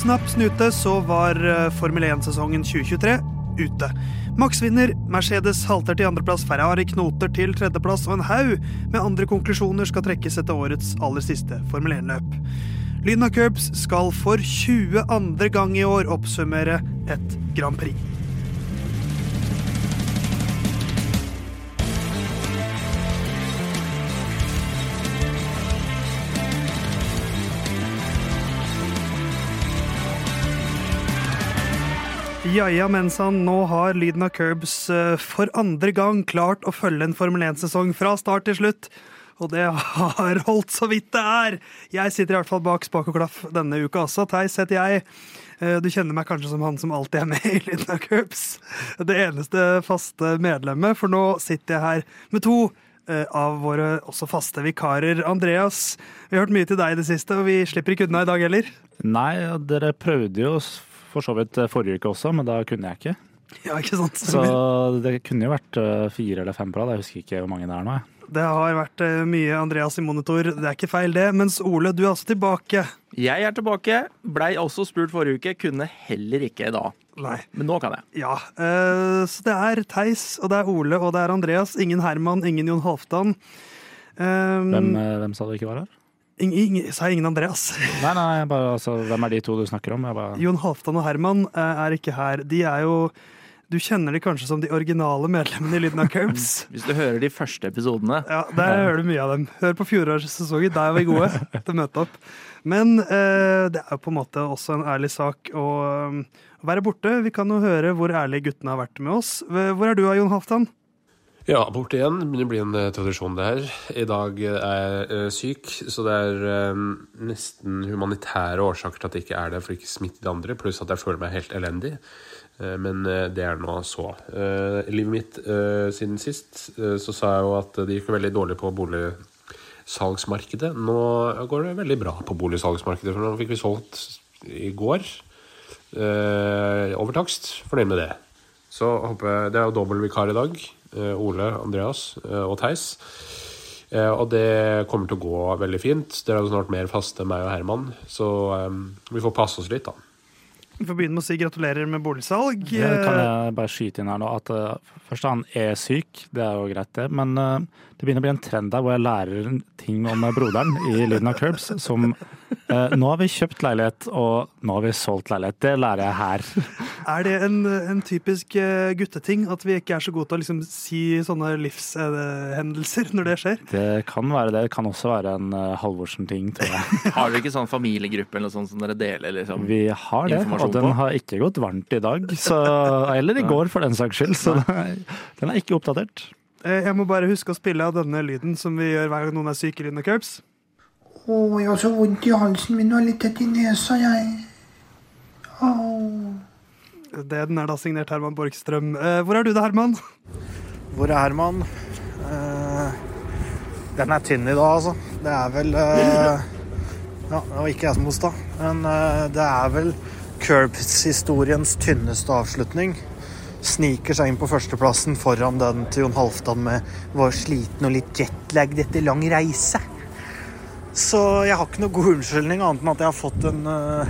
Snapp, snute, så var eh, Formel 1-sesongen 2023 ute. Max vinner, Mercedes halter til andreplass, Ferrari knoter til tredjeplass, og en haug med andre konklusjoner skal trekkes etter årets aller siste Formel 1-løp. Lyna Curbs skal for 22. gang i år oppsummere et Grand Prix. Ja ja, mensan, nå har Lyden av Curbs eh, for andre gang klart å følge en Formel 1-sesong fra start til slutt. Og det har holdt så vidt det er. Jeg sitter i hvert fall bak spak og klaff denne uka også. Theis heter jeg. Eh, Du kjenner meg kanskje som han som alltid er med i Lyden av Curbs. Det eneste faste medlemmet, for nå sitter jeg her med to eh, av våre også faste vikarer. Andreas, vi har hørt mye til deg i det siste, og vi slipper ikke unna i dag heller. Nei, dere prøvde jo for så vidt forrige uke også, men da kunne jeg ikke. Ja, ikke sant? Så det kunne jo vært eh, fire eller fem på rad. Jeg husker ikke hvor mange det er nå. jeg. Det har vært eh, mye Andreas i monitor, det er ikke feil det. Mens Ole, du er altså tilbake. Jeg er tilbake. Blei også spurt forrige uke. Kunne heller ikke da. Nei. Men nå kan jeg. Ja, uh, så det er Theis, og det er Ole, og det er Andreas. Ingen Herman, ingen Jon Halvdan. Um, Hvem, eh, hvem sa du ikke var her? Ing, ing, sa jeg ingen Andreas? Nei, nei, bare, altså, hvem er de to du snakker om? Jeg bare, Jon Halvdan og Herman eh, er ikke her. De er jo Du kjenner de kanskje som de originale medlemmene i Lyden av Curbs. Hvis du hører de første episodene. Ja, Der hører du mye av dem. Hør på fjorårssesongen, der var vi gode til å møte opp. Men eh, det er jo på en måte også en ærlig sak å, um, å være borte. Vi kan jo høre hvor ærlige guttene har vært med oss. Hvor er du, Jon Halvdan? Ja, borte igjen. Det blir en eh, tradisjon, det her. I dag er jeg eh, syk, så det er eh, nesten humanitære årsaker til at jeg ikke er der for ikke å smitte de andre, pluss at jeg føler meg helt elendig. Eh, men eh, det er nå så. Eh, I livet mitt eh, siden sist eh, så sa jeg jo at det gikk veldig dårlig på boligsalgsmarkedet. Nå går det veldig bra på boligsalgsmarkedet, for nå fikk vi solgt i går. Overtakst. Fornøyd med det. Så håper jeg, Det er jo dobbeltvikar i dag. Eh, Ole, Andreas eh, og Theis. Eh, og det kommer til å gå veldig fint. Dere er jo snart mer faste, meg og Herman. Så vi får passe oss litt, da. Vi får begynne med å si gratulerer med boligsalg. det kan jeg bare skyte inn her nå. At uh, først han er syk, det er jo greit, det. Men eh, det begynner å bli en trend der hvor jeg lærer ting om broderen i Lyden av Curbs. Som eh, Nå har vi kjøpt leilighet, og nå har vi solgt leilighet. Det lærer jeg her. Er det en, en typisk eh, gutteting at vi ikke er så gode til å liksom si sånne livshendelser når det skjer? Det kan være det. Det kan også være en uh, Halvorsen-ting, tror jeg. Har dere ikke sånn familiegruppe eller noe sånt som dere deler? liksom? Vi har det, og den på? har ikke gått varmt i dag. Så, eller i går, for den saks skyld. Så den er ikke oppdatert. Eh, Jeg må bare huske å spille av denne lyden som vi gjør hver gang noen er syke. i Curbs. Å, jeg har så vondt i halsen min og litt tett i nesa, jeg. Oh. Det Den er da signert Herman Borgstrøm. Eh, Hvor er du da, Herman? Hvor er Herman? Eh, den er tynn i dag, altså. Det er vel eh, Ja, det var ikke jeg som hosta, men eh, det er vel Curbs-historiens tynneste avslutning. Sniker seg inn på førsteplassen foran den til Jon Halvdan med 'var sliten og litt jetlagd etter lang reise'. Så jeg har ikke noe god unnskyldning annet enn at jeg har fått en uh,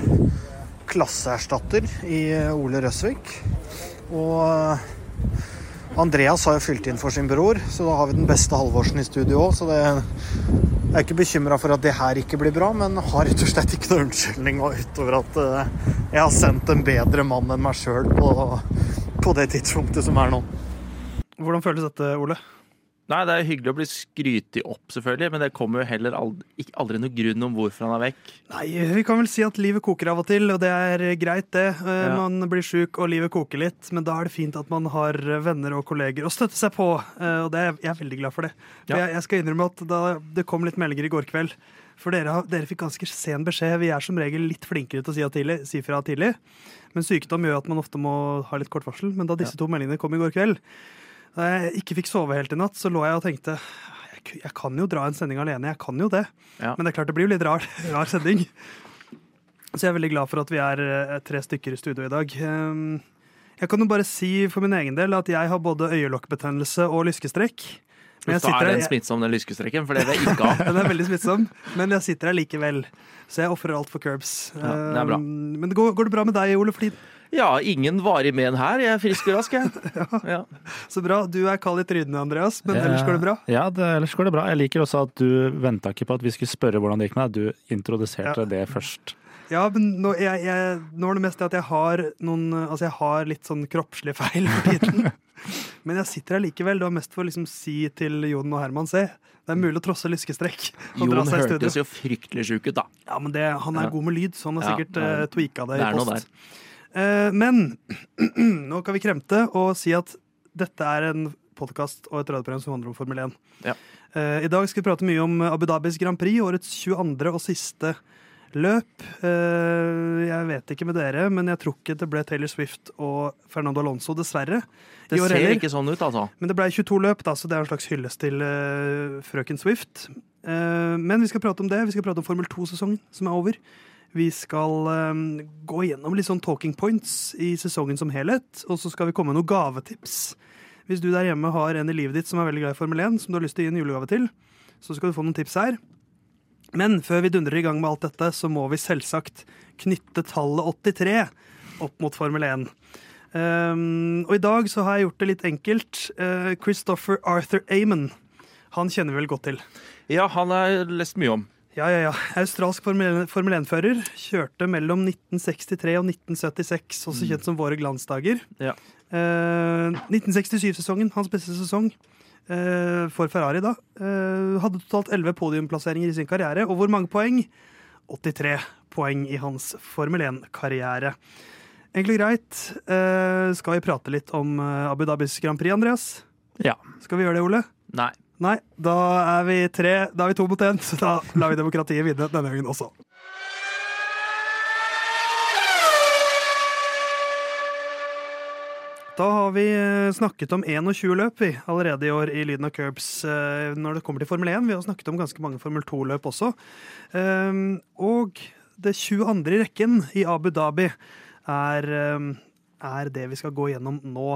klasseerstatter i eh, Ole Røsvik. Og uh, Andreas har jo fylt inn for sin bror, så da har vi den beste Halvorsen i studio òg. Så det, jeg er ikke bekymra for at det her ikke blir bra, men har rett og slett ikke noe unnskyldning utover at jeg har sendt en bedre mann enn meg sjøl på, på det tidspunktet som er nå. Hvordan føles dette, Ole? Nei, Det er hyggelig å bli skrytet opp, selvfølgelig, men det kommer jo heller aldri, aldri noen grunn om hvorfor han er vekk. Nei, vi kan vel si at livet koker av og til, og det er greit, det. Eh, Ja. Man blir sjuk, og livet koker litt, men da er det fint at man har venner og kolleger å støtte seg på, eh, og det er, jeg er veldig glad for det. Ja. jeg, jeg skal innrømme at da det kom litt meldinger i går kveld, for dere, dere fikk ganske sen beskjed. Vi er som regel litt flinkere til å si, tidlig, si fra tidlig, men sykdom gjør at man ofte må ha litt kort varsel. Men da disse to meldingene kom i går kveld, da jeg ikke fikk sove helt i natt, så lå jeg og tenkte jeg, jeg kan jo dra en sending alene, jeg kan jo det. Ja. Men det er klart det blir jo litt rar, rar sending. Så jeg er veldig glad for at vi er eh, tre stykker i studio i dag. Um, Jeg kan jo bare si for min egen del at jeg har både øyelokkbetennelse og lyskestrekk. Men jeg sitter er den smittsom, den lyskestrekken? For det vil jeg ikke ha. den er veldig smittsom, men jeg sitter her likevel. Så jeg ofrer alt for curbs. Ja, det er bra. Um, Men går, går det bra med deg, Ole? Flid? Ja, ingen varig men her. Jeg er frisk og rask, jeg. Ja. så bra. Du er kald i trynet, Andreas, men ellers går det bra? Ja, det, ellers går det bra. Jeg liker også at du venta ikke på at vi skulle spørre hvordan det gikk med deg. Du introduserte Ja. det først. Ja, men nå, jeg, jeg, nå er det mest det at jeg har noen Altså, jeg har litt sånn kroppslige feil for tiden. Men jeg sitter her likevel. Det var mest for å liksom si til Jon og Herman se. Det er mulig å trosse lyskestrekk Jon hørtes jo fryktelig sjuk ut, da. Ja, men det, Han er Ja. god med lyd, så han har sikkert ja. uh, tweaka det, Det i post. Uh, men nå kan vi kremte og si at dette er en podkast og et radioprogram som handler om Formel 1. Ja. Uh, I dag skal vi prate mye om Abu Dhabis Grand Prix, årets 22. og siste løp. Eh, jeg vet ikke med dere, men jeg tror ikke det ble Taylor Swift og Fernando Alonso, dessverre. Det ser heller. ikke sånn ut, altså. Men det ble 22 løp, da, så det er en slags hyllest til eh, frøken Swift. Eh, men vi skal prate om det. Vi skal prate om Formel 2-sesongen, som er over. Vi skal gå gjennom litt sånn talking points i sesongen som helhet. Og så skal vi komme med noen gavetips. Hvis du der hjemme har en i livet ditt som er veldig glad i Formel 1, som du har lyst til å gi en julegave til, så skal du få noen tips her. Men før vi dundrer i gang med alt dette, så må vi selvsagt knytte tallet 83 opp mot Formel 1. Um, og i dag så har jeg gjort det litt enkelt. Uh, Christopher Arthur Amon. Han kjenner vi vel godt til. Ja, han har jeg lest mye om. Ja, ja, ja. Australsk Formel 1-fører. Kjørte mellom 1963 og 1976, også kjent som våre glansdager. Ja. Uh, 1967-sesongen, hans beste sesong eh, for Ferrari, da. eh, hadde totalt 11 podiumplasseringer i sin karriere. Og hvor mange poeng? 83 poeng i hans Formel 1-karriere. Egentlig greit. eh, skal vi prate litt om eh, Abu Dhabis Grand Prix, Andreas? Ja. Skal vi gjøre det, Ole? Nei. Nei, da er vi tre, da er vi to mot én, så da lar vi demokratiet vinne denne gangen også. Da har vi eh, snakket om 21 løp vi, allerede i år i Lyden av Curbs eh, når det kommer til Formel 1. Vi har snakket om ganske mange Formel 2-løp også. Ehm, Og det 22. i Abu Dhabi er, er det vi skal gå gjennom nå.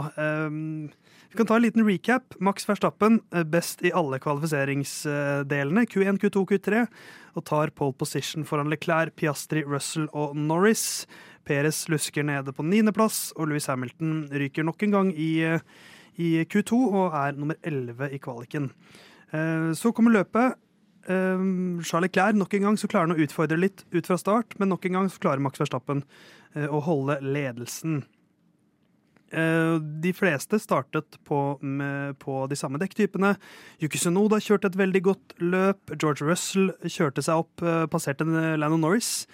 Vi kan ta en liten recap. Max Verstappen eh, best i alle kvalifiseringsdelene. Q1, Q2, Q3. Og tar pole position foran Leclerc, Piastri, Russell og Norris. Perez lusker nede på niendeplass, og Louis Hamilton ryker nok en gang i, i Q2 og er nummer 11 i kvaliken. Eh, Så kommer løpet. Eh, Charles Leclerc nok en gang så klarer han å utfordre litt ut fra start, men nok en gang så klarer Max Verstappen å holde ledelsen. Eh, De fleste startet på, med, på de samme dekktypene. Yuki Sunoda kjørte et veldig godt løp. George Russell kjørte seg opp, eh, passerte Landon Norris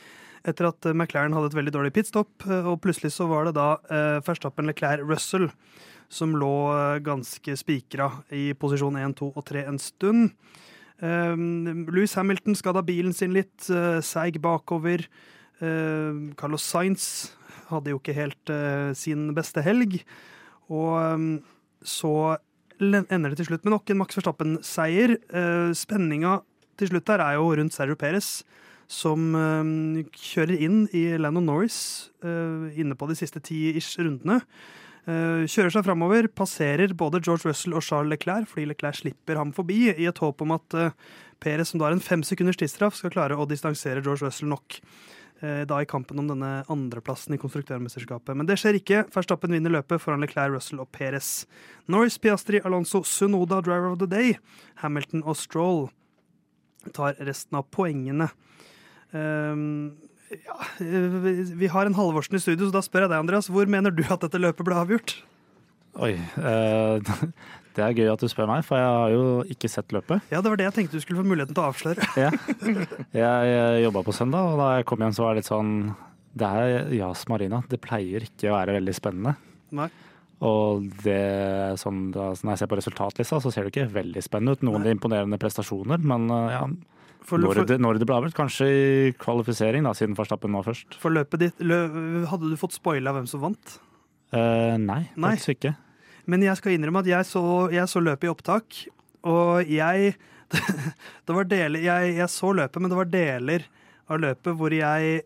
etter at eh, McLaren hadde et veldig dårlig pitstop. eh, Og plutselig så var det da eh, Verstappen, Leclerc, Russell som lå eh, ganske spikra i posisjon 1, 2 og 3 en stund. Eh, Louis Hamilton skada bilen sin litt, eh, seig bakover. Eh, Carlos Sainz hadde jo ikke helt uh, sin beste helg. Og um, så ender det til slutt med nok en Max Verstappen-seier. Uh, spenninga til slutt der er jo rundt Sergio Perez, som uh, kjører inn i Landon Norris eh, inne på de siste ti-ish rundene. Kjører seg framover, passerer både George Russell og Charles Leclerc, fordi Leclerc slipper ham forbi, i et håp om at Perez, som da har en fem sekunders tidsstraff, skal klare å distansere George Russell nok da i kampen om denne andreplassen i konstruktørmesterskapet. Men det skjer ikke. Verstappen vinner løpet foran Leclerc, Russell og Perez. Norris, Piastri, Alonso, Sunoda, driver of the day. Hamilton og Stroll tar resten av poengene. Um, ja, eh, vi har en Halvorsen i studio, så da spør jeg deg, Andreas. Hvor mener du at dette løpet ble avgjort? Oi. Eh, det er gøy at du spør meg, for jeg har jo ikke sett løpet. Ja, det var det jeg tenkte du skulle få muligheten til å avsløre. Ja. Jeg, jeg jobba på søndag, og da jeg kom hjem så var det litt sånn Det er Jas Marina. Det pleier ikke å være veldig spennende. Nei. Og det, sånn, da, når jeg ser på resultatlista, så ser det ikke veldig spennende ut. Noen imponerende prestasjoner, men uh, ja, For, når, for, det, når det ble avgjort, kanskje i kvalifisering, da, siden Verstappen var først. for løpet ditt lø, Hadde du fått spoila hvem som vant? Eh, nei, Nei. faktisk ikke. Men jeg skal innrømme at jeg så, jeg så løpet i opptak, og jeg Det var deler jeg, jeg så løpet, men det var deler av løpet hvor jeg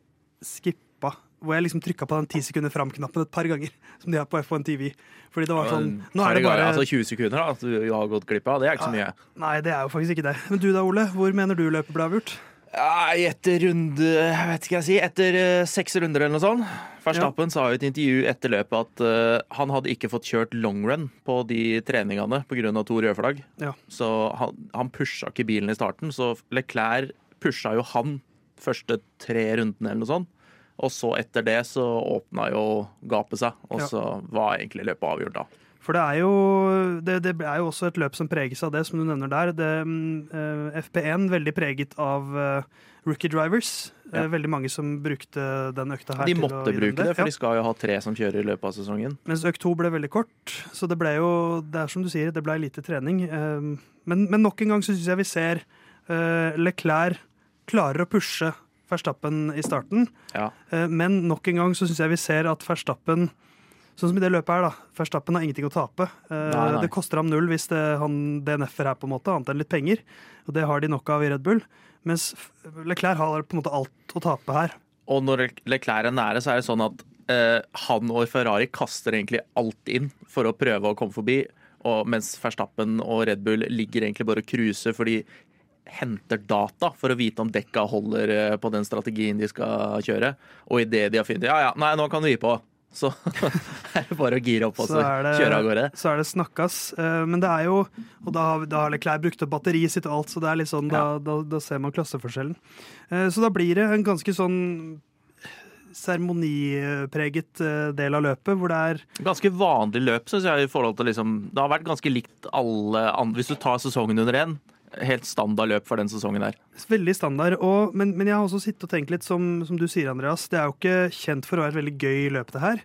skippa hvor jeg liksom trykka på den ti sekunder fram-knappen et par ganger. Som de har på F1 TV. Fordi det var sånn Nå er det bare Altså 20 sekunder da, at du har gått glipp av. Det er ikke så mye. Nei, det er jo faktisk ikke det. Men du da, Ole? Hvor mener du løpet ble avgjort? Ja, etter runde Jeg vet ikke hva jeg sier. Etter eh, seks runder eller noe sånt. Verstappen sa i et intervju etter løpet at uh, han hadde ikke fått kjørt longrun på de treningene pga. to røde flagg. Ja. Så han, han pusha ikke bilen i starten. Så Leclerc pusha jo han første tre rundene eller noe sånt. Og så etter det så åpna jo gapet seg, og Ja. så var egentlig løpet avgjort da. For det er jo det, det er jo også et løp som preges av det, som du nevner der. Det, mm, eh, FP1 veldig preget av uh, rookie drivers. Eh, Ja. veldig mange som brukte den økta her. De måtte bruke det, for Ja. de skal jo ha tre som kjører i løpet av sesongen. Mens økt to ble veldig kort, så det ble jo Det er som du sier, det ble lite trening. Men, men nok en gang så syns jeg vi ser Leclerc klarer å pushe Verstappen i starten. Ja. Men nok en gang så syns jeg vi ser at Verstappen Sånn som i det løpet her, da. Verstappen har ingenting å tape. Eh, Nei, nei. Det koster ham null hvis det, han DNF-er her, på en måte, annet enn litt penger. Og det har de nok av i Red Bull. Mens Leclerc har på en måte alt å tape her. Og når Leclerc er nære, så er det sånn at eh, han og Ferrari kaster egentlig alt inn for å prøve å komme forbi, og mens Verstappen og Red Bull ligger egentlig bare og cruiser, for de henter data for å vite om dekka holder eh, på den strategien de skal kjøre. Og idet de har funnet ja, ja, nei, nå kan du gi på, så er det bare å gire opp og så det, kjøre av gårde. så er det snakkas. Eh, Men det er jo Og da har, da har Leclerc brukt opp batteriet sitt og alt, så det er litt sånn, da, da, da ser man klasseforskjellen. Eh, Så da blir det en ganske sånn seremonipreget eh, del av løpet, hvor det er Ganske vanlig løp, syns jeg. i forhold til liksom, Det har vært ganske likt alle andre. Hvis du tar sesongen under én, helt standard løp for den sesongen der. veldig standard. Og, men, men jeg har også sittet og tenkt litt, som, som du sier, Andreas, det er jo ikke kjent for å være et veldig gøy løp, det her.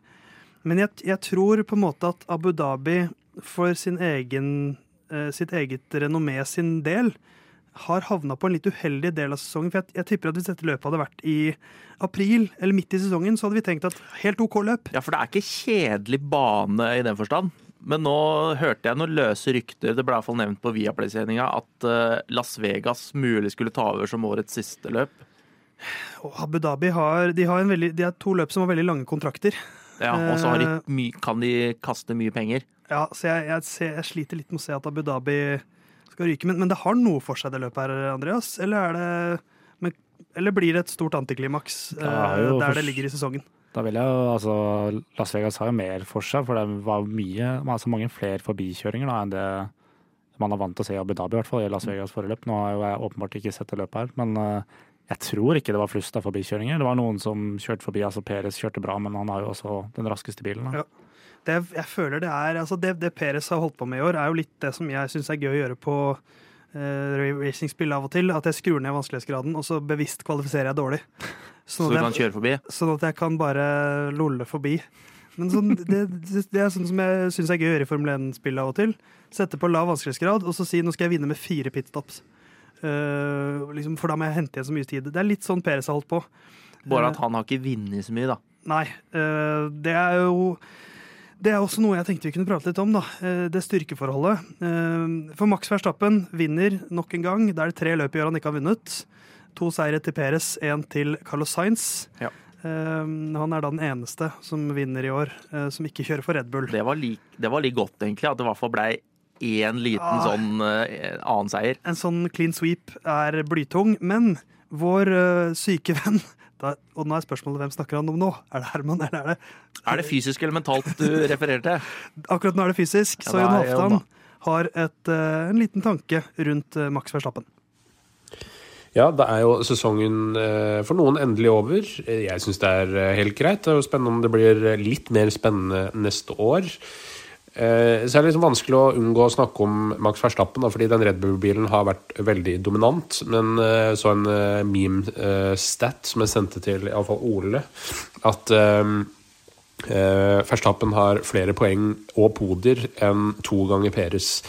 Men jeg, jeg tror på en måte at Abu Dhabi for sin egen, eh, sitt eget renommé sin del har havna på en litt uheldig del av sesongen. For jeg, jeg tipper at hvis dette løpet hadde vært i april eller midt i sesongen, så hadde vi tenkt at helt OK løp. Ja, for det er ikke kjedelig bane i den forstand. Men nå hørte jeg noen løse rykter, det ble i hvert fall nevnt på Viaplay-sendinga, at eh, Las Vegas mulig skulle ta over som årets siste løp. Og Abu Dhabi har, de har, en veldig, de har to løp som har veldig lange kontrakter. Ja, Og så har de Eh. kan de kaste mye penger. Ja, så jeg, jeg, ser, jeg sliter litt med å se at Abu Dhabi skal ryke. Men, men det har noe for seg, det løpet her, Andreas? Eller, er det, men, eller blir det et stort antiklimaks Det eh, jo der for- det ligger i sesongen? Da vil jeg altså Las Vegas har jo mer for seg, for det var mye, altså mange flere forbikjøringer da, enn det man er vant til å se i Abu Dhabi, i hvert fall i Las Vegas forrige løp. Nå har jo jeg åpenbart ikke sett det løpet her, men eh, jeg tror ikke det var flust av forbikjøringer. Det var noen som kjørte forbi, altså Perez kjørte bra, men han har jo også den raskeste bilen. Da. Ja. Det, jeg føler det er altså det, det Perez har holdt på med i år, er jo litt det som jeg syns er gøy å gjøre på racingspill av og til. At jeg skrur ned vanskelighetsgraden, og så bevisst kvalifiserer jeg dårlig. Så Sånn du kan jeg, kjøre forbi. sånn at jeg kan bare lolle forbi. Men sånn, det, det, det er sånn som jeg syns er gøy å gjøre i Formel 1-spill av og til. Sette på lav vanskelighetsgrad og så si nå skal jeg vinne med fire pitstops. Uh, liksom, for da må jeg hente igjen så mye tid. Det er litt sånn Peres har holdt på. Bare at han har ikke vunnet så mye, da. Nei, Uh, det er jo Det er også noe jeg tenkte vi kunne prate litt om, da. Eh, Det styrkeforholdet. Eh, For Max Verstappen vinner nok en gang. Da er det tre løp i år han ikke har vunnet. To seire til Perez, én til Carlos Sainz. Ja. Eh, Han er da den eneste som vinner i år, som ikke kjører for Red Bull. Det var, like, det var litt godt, egentlig, at det i hvert fall blei én liten ja. sånn annen seier. En sånn clean sweep er blytung, men vår syke venn da, Og nå er spørsmålet hvem snakker han om nå? Er det Herman, eller er det Er det fysisk eller mentalt du refererer til? Akkurat nå er det fysisk, Ja, så Jon Halvdan har et, eh, en liten tanke rundt eh, Max Verstappen. Ja, da er jo sesongen eh, for noen endelig over. Jeg syns det er helt greit. Det er jo spennende om det blir litt mer spennende neste år. Eh, Så er det liksom vanskelig å unngå å snakke om Max Verstappen, da, fordi den Red Bull-bilen har vært veldig dominant. Men eh, så en eh, meme-stat som jeg sendte til iallfall Ole, at Verstappen har flere poeng og podier enn to ganger Peres.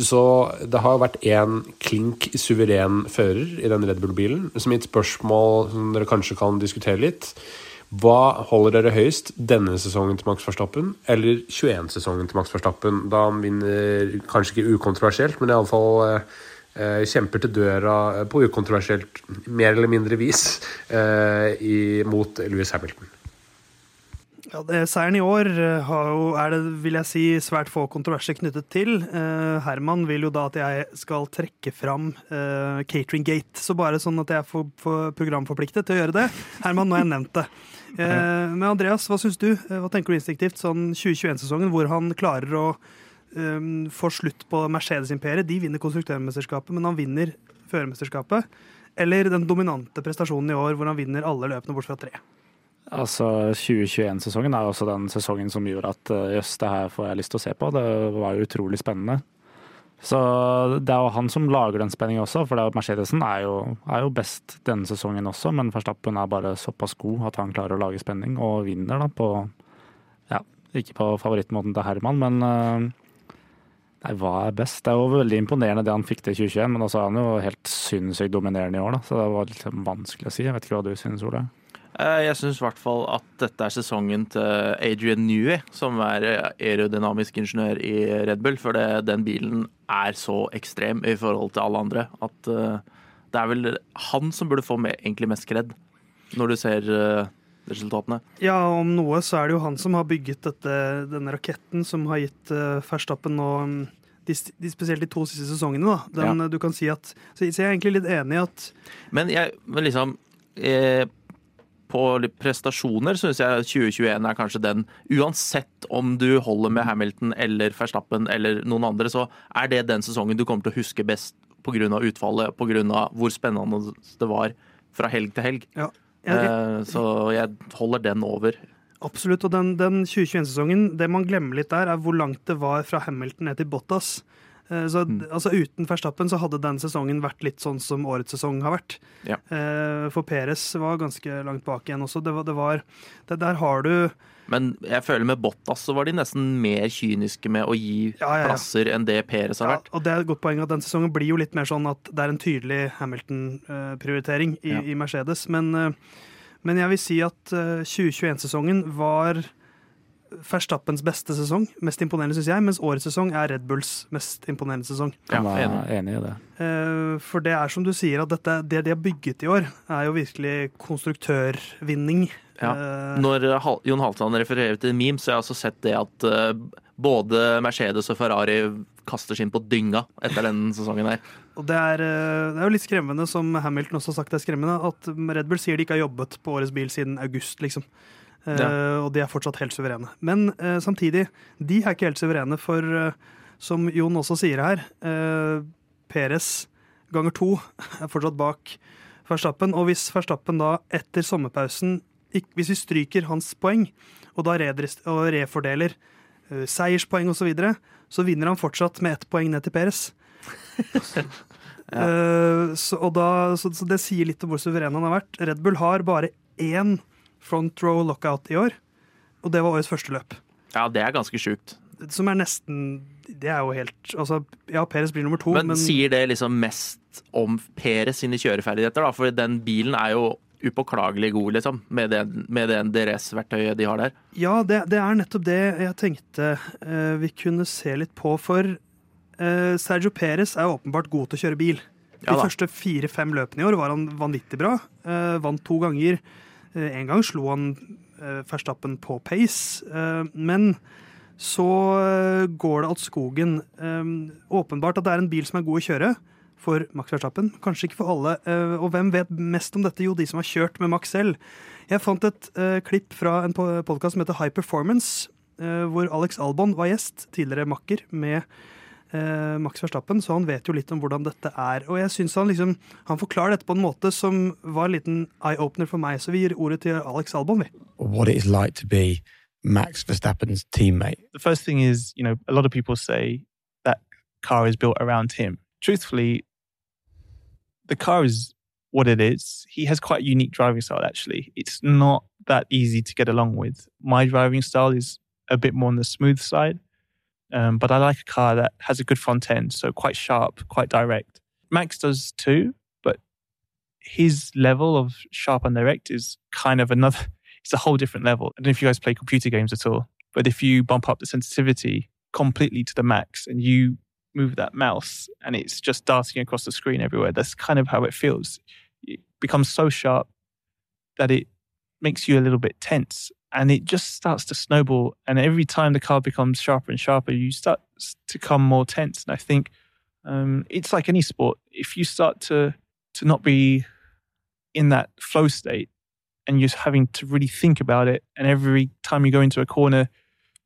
Så det har vært én klink suveren fører i den Red Bull-bilen. Så mitt spørsmål, som dere kanskje kan diskutere litt Hva holder dere høyest? Denne sesongen til Max Verstappen eller 21-sesongen til Max Verstappen? Da han vinner, kanskje ikke ukontroversielt, men iallfall eh, kjemper til døra på ukontroversielt, mer eller mindre vis, eh, i, mot Louis Hamilton. Ja, det, Seieren i år eh, jo, er det vil jeg si, svært få kontroverser knyttet til. Eh, Herman vil jo da at jeg skal trekke fram eh, Catering Gate. Så bare sånn at jeg for programforpliktet til å gjøre det. Herman, nå har jeg nevnt det. Eh, men Andreas, hva syns du? Eh, Hva tenker du instinktivt? Sånn 2021-sesongen hvor han klarer å um, få slutt på Mercedes-imperiet. De vinner konstruktørmesterskapet, men han vinner førermesterskapet. Eller den dominante prestasjonen i år hvor han vinner alle løpene bort fra tre. Altså, 2021-sesongen er også den sesongen som gjorde at eh, jøss, det her får jeg lyst til å se på. Det var jo utrolig spennende. Så det er jo han som lager den spenningen også, for er Mercedesen er jo, er jo best denne sesongen også, men Verstappen er bare såpass god at han klarer å lage spenning, og vinner da på Ja, ikke på favorittmåten til Herman, men eh, Nei, hva er best? Det er jo veldig imponerende det han fikk til 2021, men også er han jo helt sinnssykt dominerende i år, da. Så det var litt vanskelig å si. Jeg vet ikke hva du synes, Ole? Eh, Jeg syns i hvert fall at dette er sesongen til Adrian Newey, som er aerodynamisk ingeniør i Red Bull. For det, den bilen er så ekstrem i forhold til alle andre at eh, det er vel han som burde få med, egentlig mest kred, når du ser eh, resultatene. Ja, om noe så er det jo han som har bygget dette, denne raketten som har gitt uh, Ferstappen nå um, de, de, spesielt de to siste sesongene. da. Den, Du kan si at, så, så jeg er egentlig litt enig i at Men, jeg, men liksom eh, På prestasjoner syns jeg 2021 er kanskje den Uansett om du holder med Hamilton eller Verstappen eller noen andre, så er det den sesongen du kommer til å huske best pga. utfallet, pga. hvor spennende det var fra helg til helg. ja, jeg, Eh, så jeg holder den over. Absolutt. Og den, den 2021-sesongen, det man glemmer litt der, er hvor langt det var fra Hamilton ned til Bottas. Eh, Så, altså Uten Verstappen så hadde den sesongen vært litt sånn som årets sesong har vært. Ja. Eh, For Peres var ganske langt bak igjen også. Det var, det var det, Der har du Men jeg føler med Bottas så var de nesten mer kyniske med å gi Ja, ja, plasser enn det Peres har ja, vært. Og det er et godt poeng at den sesongen blir jo litt mer sånn at det er en tydelig Hamilton-prioritering i, i Mercedes. Men, eh, men jeg vil si at eh, 2021-sesongen var Verstappens beste sesong. Mest imponerende, syns jeg. Mens årets sesong er Red Bulls mest imponerende sesong. Ja, jeg er enig. i det. Eh, For det er som du sier, at dette, det de har bygget i år, er jo virkelig konstruktørvinning. Ja. Eh, Når eh, Jon Halvdan refererer til memes, så har jeg også sett det at både Mercedes og Ferrari kaster seg inn på dynga etter den sesongen her. Og det er, det er jo litt skremmende, som Hamilton også har sagt det er skremmende, at Red Bull sier de ikke har jobbet på årets bil siden august, liksom. Eh, Ja. Og de er fortsatt helt suverene. Men eh, samtidig, de er ikke helt suverene, for eh, som Jon også sier her, eh, Peres ganger to er fortsatt bak Verstappen. Og hvis Verstappen da etter sommerpausen Hvis vi stryker hans poeng, og da refordeler eh, seierspoeng osv., så, videre, så vinner han fortsatt med ett poeng ned til Peres. Eh, så, og da, så, så det sier litt om hvor suveren han har vært. Red Bull har bare én front row lockout i år, og det var årets første løp. Ja, det er ganske sjukt. Som er nesten Det er jo helt altså, Ja, Peres blir nummer to, Men, men, sier det liksom mest om Peres sine kjøreferdigheter, da? For den bilen er jo upåklagelig god, liksom, med det, med det DRS-verktøyet de har der. ja, det, det er nettopp det jeg tenkte uh, vi kunne se litt på. For uh, Sergio Perez er åpenbart god til å kjøre bil. De Ja første fire-fem løpene i år var han vanvittig bra. Uh, vant to ganger. Eh, en gang slo han eh, Verstappen på pace. Eh, men så går det åt skogen. Åpenbart at det er en bil som er god å kjøre for Max Verstappen. Kanskje ikke for alle. Og hvem vet mest om dette? Jo, de som har kjørt med Max selv. Jeg fant et klipp fra en podkast som heter High Performance, hvor Alex Albon var gjest, tidligere makker, med eh, Max Verstappen, så han vet jo litt om hvordan dette er. Og jeg synes han liksom Han forklarer dette på en måte som var en liten eye-opener for meg, så vi gir ordet til Alex Albon, vi. what it is like to be Max Verstappen's teammate. the first thing is, you know, a lot of people say that car is built around him. Truthfully, the car is what it is. He has quite a unique driving style, actually. It's not that easy to get along with. My driving style is a bit more on the smooth side, um, but I like a car that has a good front end, so quite sharp, quite direct. Max does too, but his level of sharp and direct is kind of another, it's a whole different level. I don't know if you guys play computer games at all. But if you bump up the sensitivity completely to the max and you move that mouse and it's just darting across the screen everywhere, that's kind of how it feels. It becomes so sharp that it makes you a little bit tense. And it just starts to snowball. And every time the car becomes sharper and sharper, you start to come more tense. And I think um, it's like any sport. If you start to to not be in that flow state, and you're having to really think about it, and every time you go into a corner,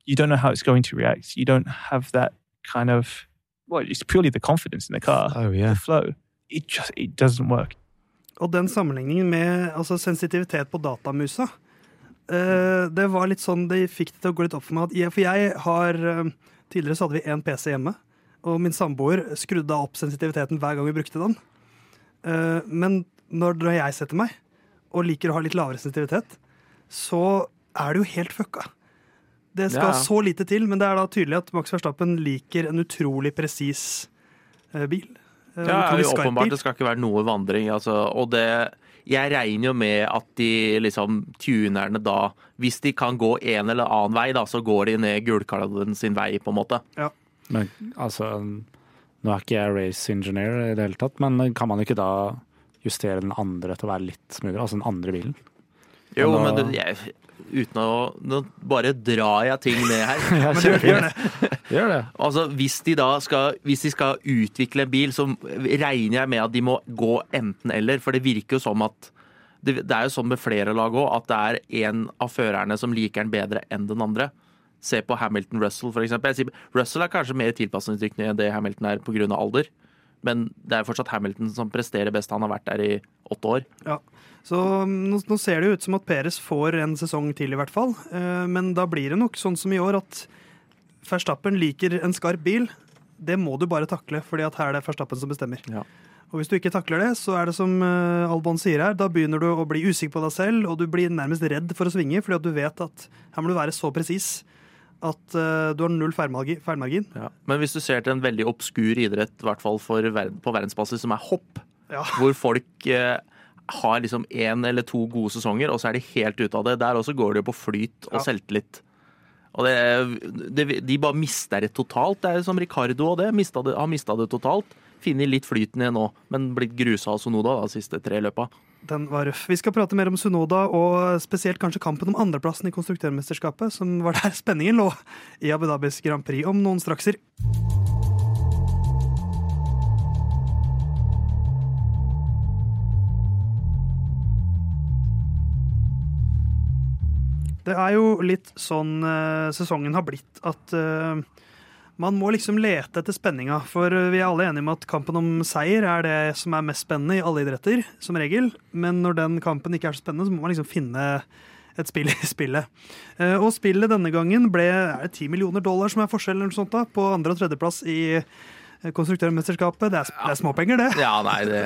you don't know how it's going to react. You don't have that kind of well, it's purely the confidence in the car, Oh, yeah. the flow. It just it doesn't work. Og den sammenligningen med altså, sensitivitet på datamusa, det var litt sånn det fikk det til å gå litt opp for meg. At jeg, for jeg har eh, Tidligere så hadde vi én PC hjemme, og min samboer skrudde opp sensitiviteten hver gang vi brukte den. Eh, men når, jeg setter meg, og liker å ha litt lavere sensitivitet, så er det jo helt fucka. Det skal Ja, så lite til, men det er da tydelig at Max Verstappen liker en utrolig presis eh, bil. Eh, Ja, utrolig jo, åpenbart. Det skal ikke være noe vandring. Altså, og det Jeg regner jo med at de liksom tunerne da Hvis de kan gå en eller annen vei, da, så går de ned gulkalven sin vei, på en måte. Men altså Nå er ikke jeg race engineer i det hele tatt, men kan man ikke da justere den andre til å være litt smoothere? Altså den andre bilen? Jo, Men men du, jeg, uten å Nå bare drar jeg ting ned her. Ja, gjør, det. Gjør det. Altså, hvis de da skal, hvis de skal utvikle en bil, så regner jeg med at de må gå enten-eller. For det virker jo som at Det, det er jo sånn med flere lag òg, at det er en av førerne som liker den bedre enn den andre. Se på Hamilton Russell, eksempel. Russell er kanskje mer tilpasningsdyktig enn det Hamilton er pga. alder. Men det er fortsatt Hamilton som presterer best. Han har vært der i åtte år. Ja. Så um, nå, nå ser det jo ut som at Peres får en sesong til, i hvert fall. Eh, men da blir det nok sånn som i år at Verstappen liker en skarp bil. Det må du bare takle, fordi at her er det Verstappen som bestemmer. Ja. Og hvis du ikke takler det, så er det som eh, Albon sier her, da begynner du å bli usikker på deg selv, og du blir nærmest redd for å svinge, fordi at du vet at her må du være så presis at uh, du har null feilmargi- feilmargin. Ja. Men hvis du ser til en veldig obskur idrett, i hvert fall for verden, på verdensbasis, som er hopp, Ja. hvor folk uh, har liksom én eller to gode sesonger, og så er de helt ute av det. Der også går det jo på flyt og Ja. selvtillit. Og det, det, de bare mister det totalt. Det er som Ricardo og det. Mistet det har mista det totalt. Funnet litt flyten igjen nå, men blitt grusa av Sonoda de siste tre løpa. Den var røff. Vi skal prate mer om Sunoda, og spesielt kanskje kampen om andreplassen i konstruktørmesterskapet, som var der spenningen lå i Abu Dhabis Grand Prix om noen strakser. Det er jo litt sånn uh, sesongen har blitt, at eh, man må liksom lete etter spenninga. For vi er alle enige om at kampen om seier er det som er mest spennende i alle idretter, som regel. Men når den kampen ikke er så spennende, så må man liksom finne et spill i spillet. Eh, Og spillet denne gangen ble er det 10 millioner dollar som er forskjellen sånt da, på andre- og tredjeplass i eh, konstruktørmesterskapet. Det er, det er småpenger, det. Ja, nei, det,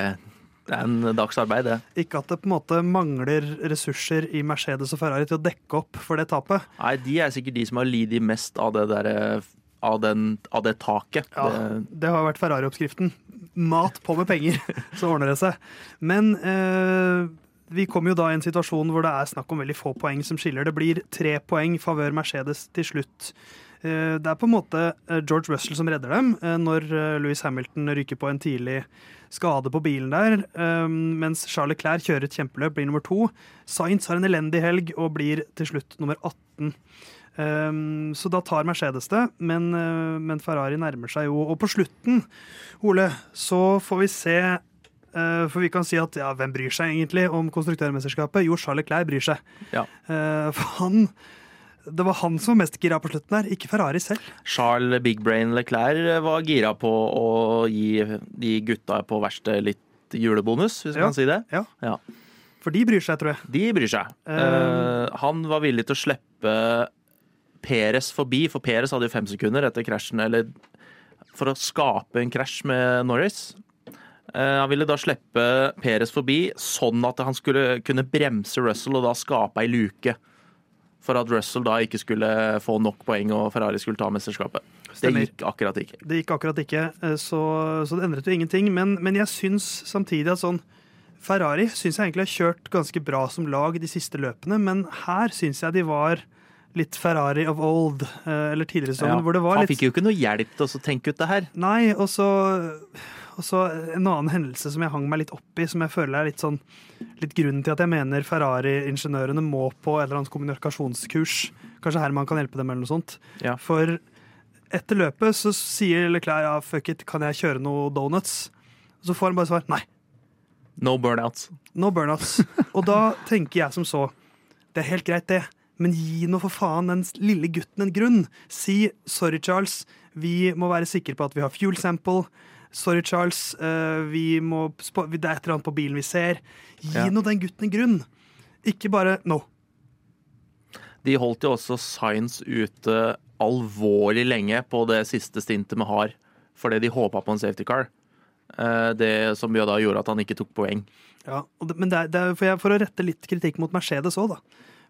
det er en dags arbeid, det. Ikke at det på en måte mangler ressurser i Mercedes og Ferrari til å dekke opp for det tapet. Nei, de er sikkert de som har lidd mest av det derre av, den, av det taket. Ja, Det, det har vært Ferrari-oppskriften. Mat på med penger, så ordner det seg. Men eh, vi kommer jo da i en situasjon hvor det er snakk om veldig få poeng som skiller. Det blir tre poeng favør Mercedes til slutt. Eh, det er på en måte eh, George Russell som redder dem, eh, når Louis Lewis Hamilton ryker på en tidlig skade på bilen der, mens Charles Clair kjører et kjempeløp, blir nummer to. Sainz har en elendig helg og blir til slutt nummer 18. Um, så da tar Mercedes det, men, uh, men Ferrari nærmer seg jo. Og på slutten, Ole, så får vi se uh, For vi kan si at ja, hvem bryr seg egentlig om konstruktørmesterskapet? Jo, Charles Leclerc bryr seg. Ja. Uh, for han Det var han som var mest gira på slutten her, ikke Ferrari selv. Charles Big Brain Leclerc var gira på å gi de gutta på verkstedet litt julebonus, hvis Ja. kan si det. Ja. Ja. For de bryr seg, tror jeg. De bryr seg. Uh... Han var villig til å slippe Peres forbi, for Peres hadde jo fem sekunder etter krasjen, eller for å skape en krasj med Norris. Eh, han ville da slippe Peres forbi, sånn at han skulle kunne bremse Russell og da skape ei luke. For at Russell da ikke skulle få nok poeng og Ferrari skulle ta mesterskapet. Stemmer. Det gikk akkurat ikke. Det gikk akkurat ikke, eh, så, så det endret jo ingenting. Men, men jeg syns samtidig at sånn Ferrari syns jeg egentlig har kjørt ganske bra som lag de siste løpene, men her syns jeg de var litt Ferrari of old, eh, eller tidligere i ja, hvor det var han litt fikk jo ikke noe hjelp til å tenke ut det her. Nei, og så, og så En annen hendelse som jeg hang meg litt opp i, som jeg føler er litt sånn litt grunnen til at jeg mener Ferrari-ingeniørene må på et eller annet kommunikasjonskurs. Kanskje Herman kan hjelpe dem, eller noe sånt. Ja. For etter løpet så sier Leclerc ja, fuck it, kan jeg kjøre noe donuts? Så får han bare svar nei. No burnouts. No burnouts. Og da tenker jeg som så Det er helt greit, det. Men gi nå for faen den lille gutten en grunn. Si 'sorry, Charles, vi må være sikre på at vi har fuel sample'. Sorry, Charles, eh, vi må det er et eller annet på bilen vi ser. Gi Ja. nå den gutten en grunn. Ikke bare 'no'. De holdt jo også Science ute alvorlig lenge på det siste stintet vi har, fordi de håpa på en safety car. Eh, Det som jo da gjorde at han ikke tok poeng. Ja, men det er, det er for, jeg, for å rette litt kritikk mot Mercedes òg, da.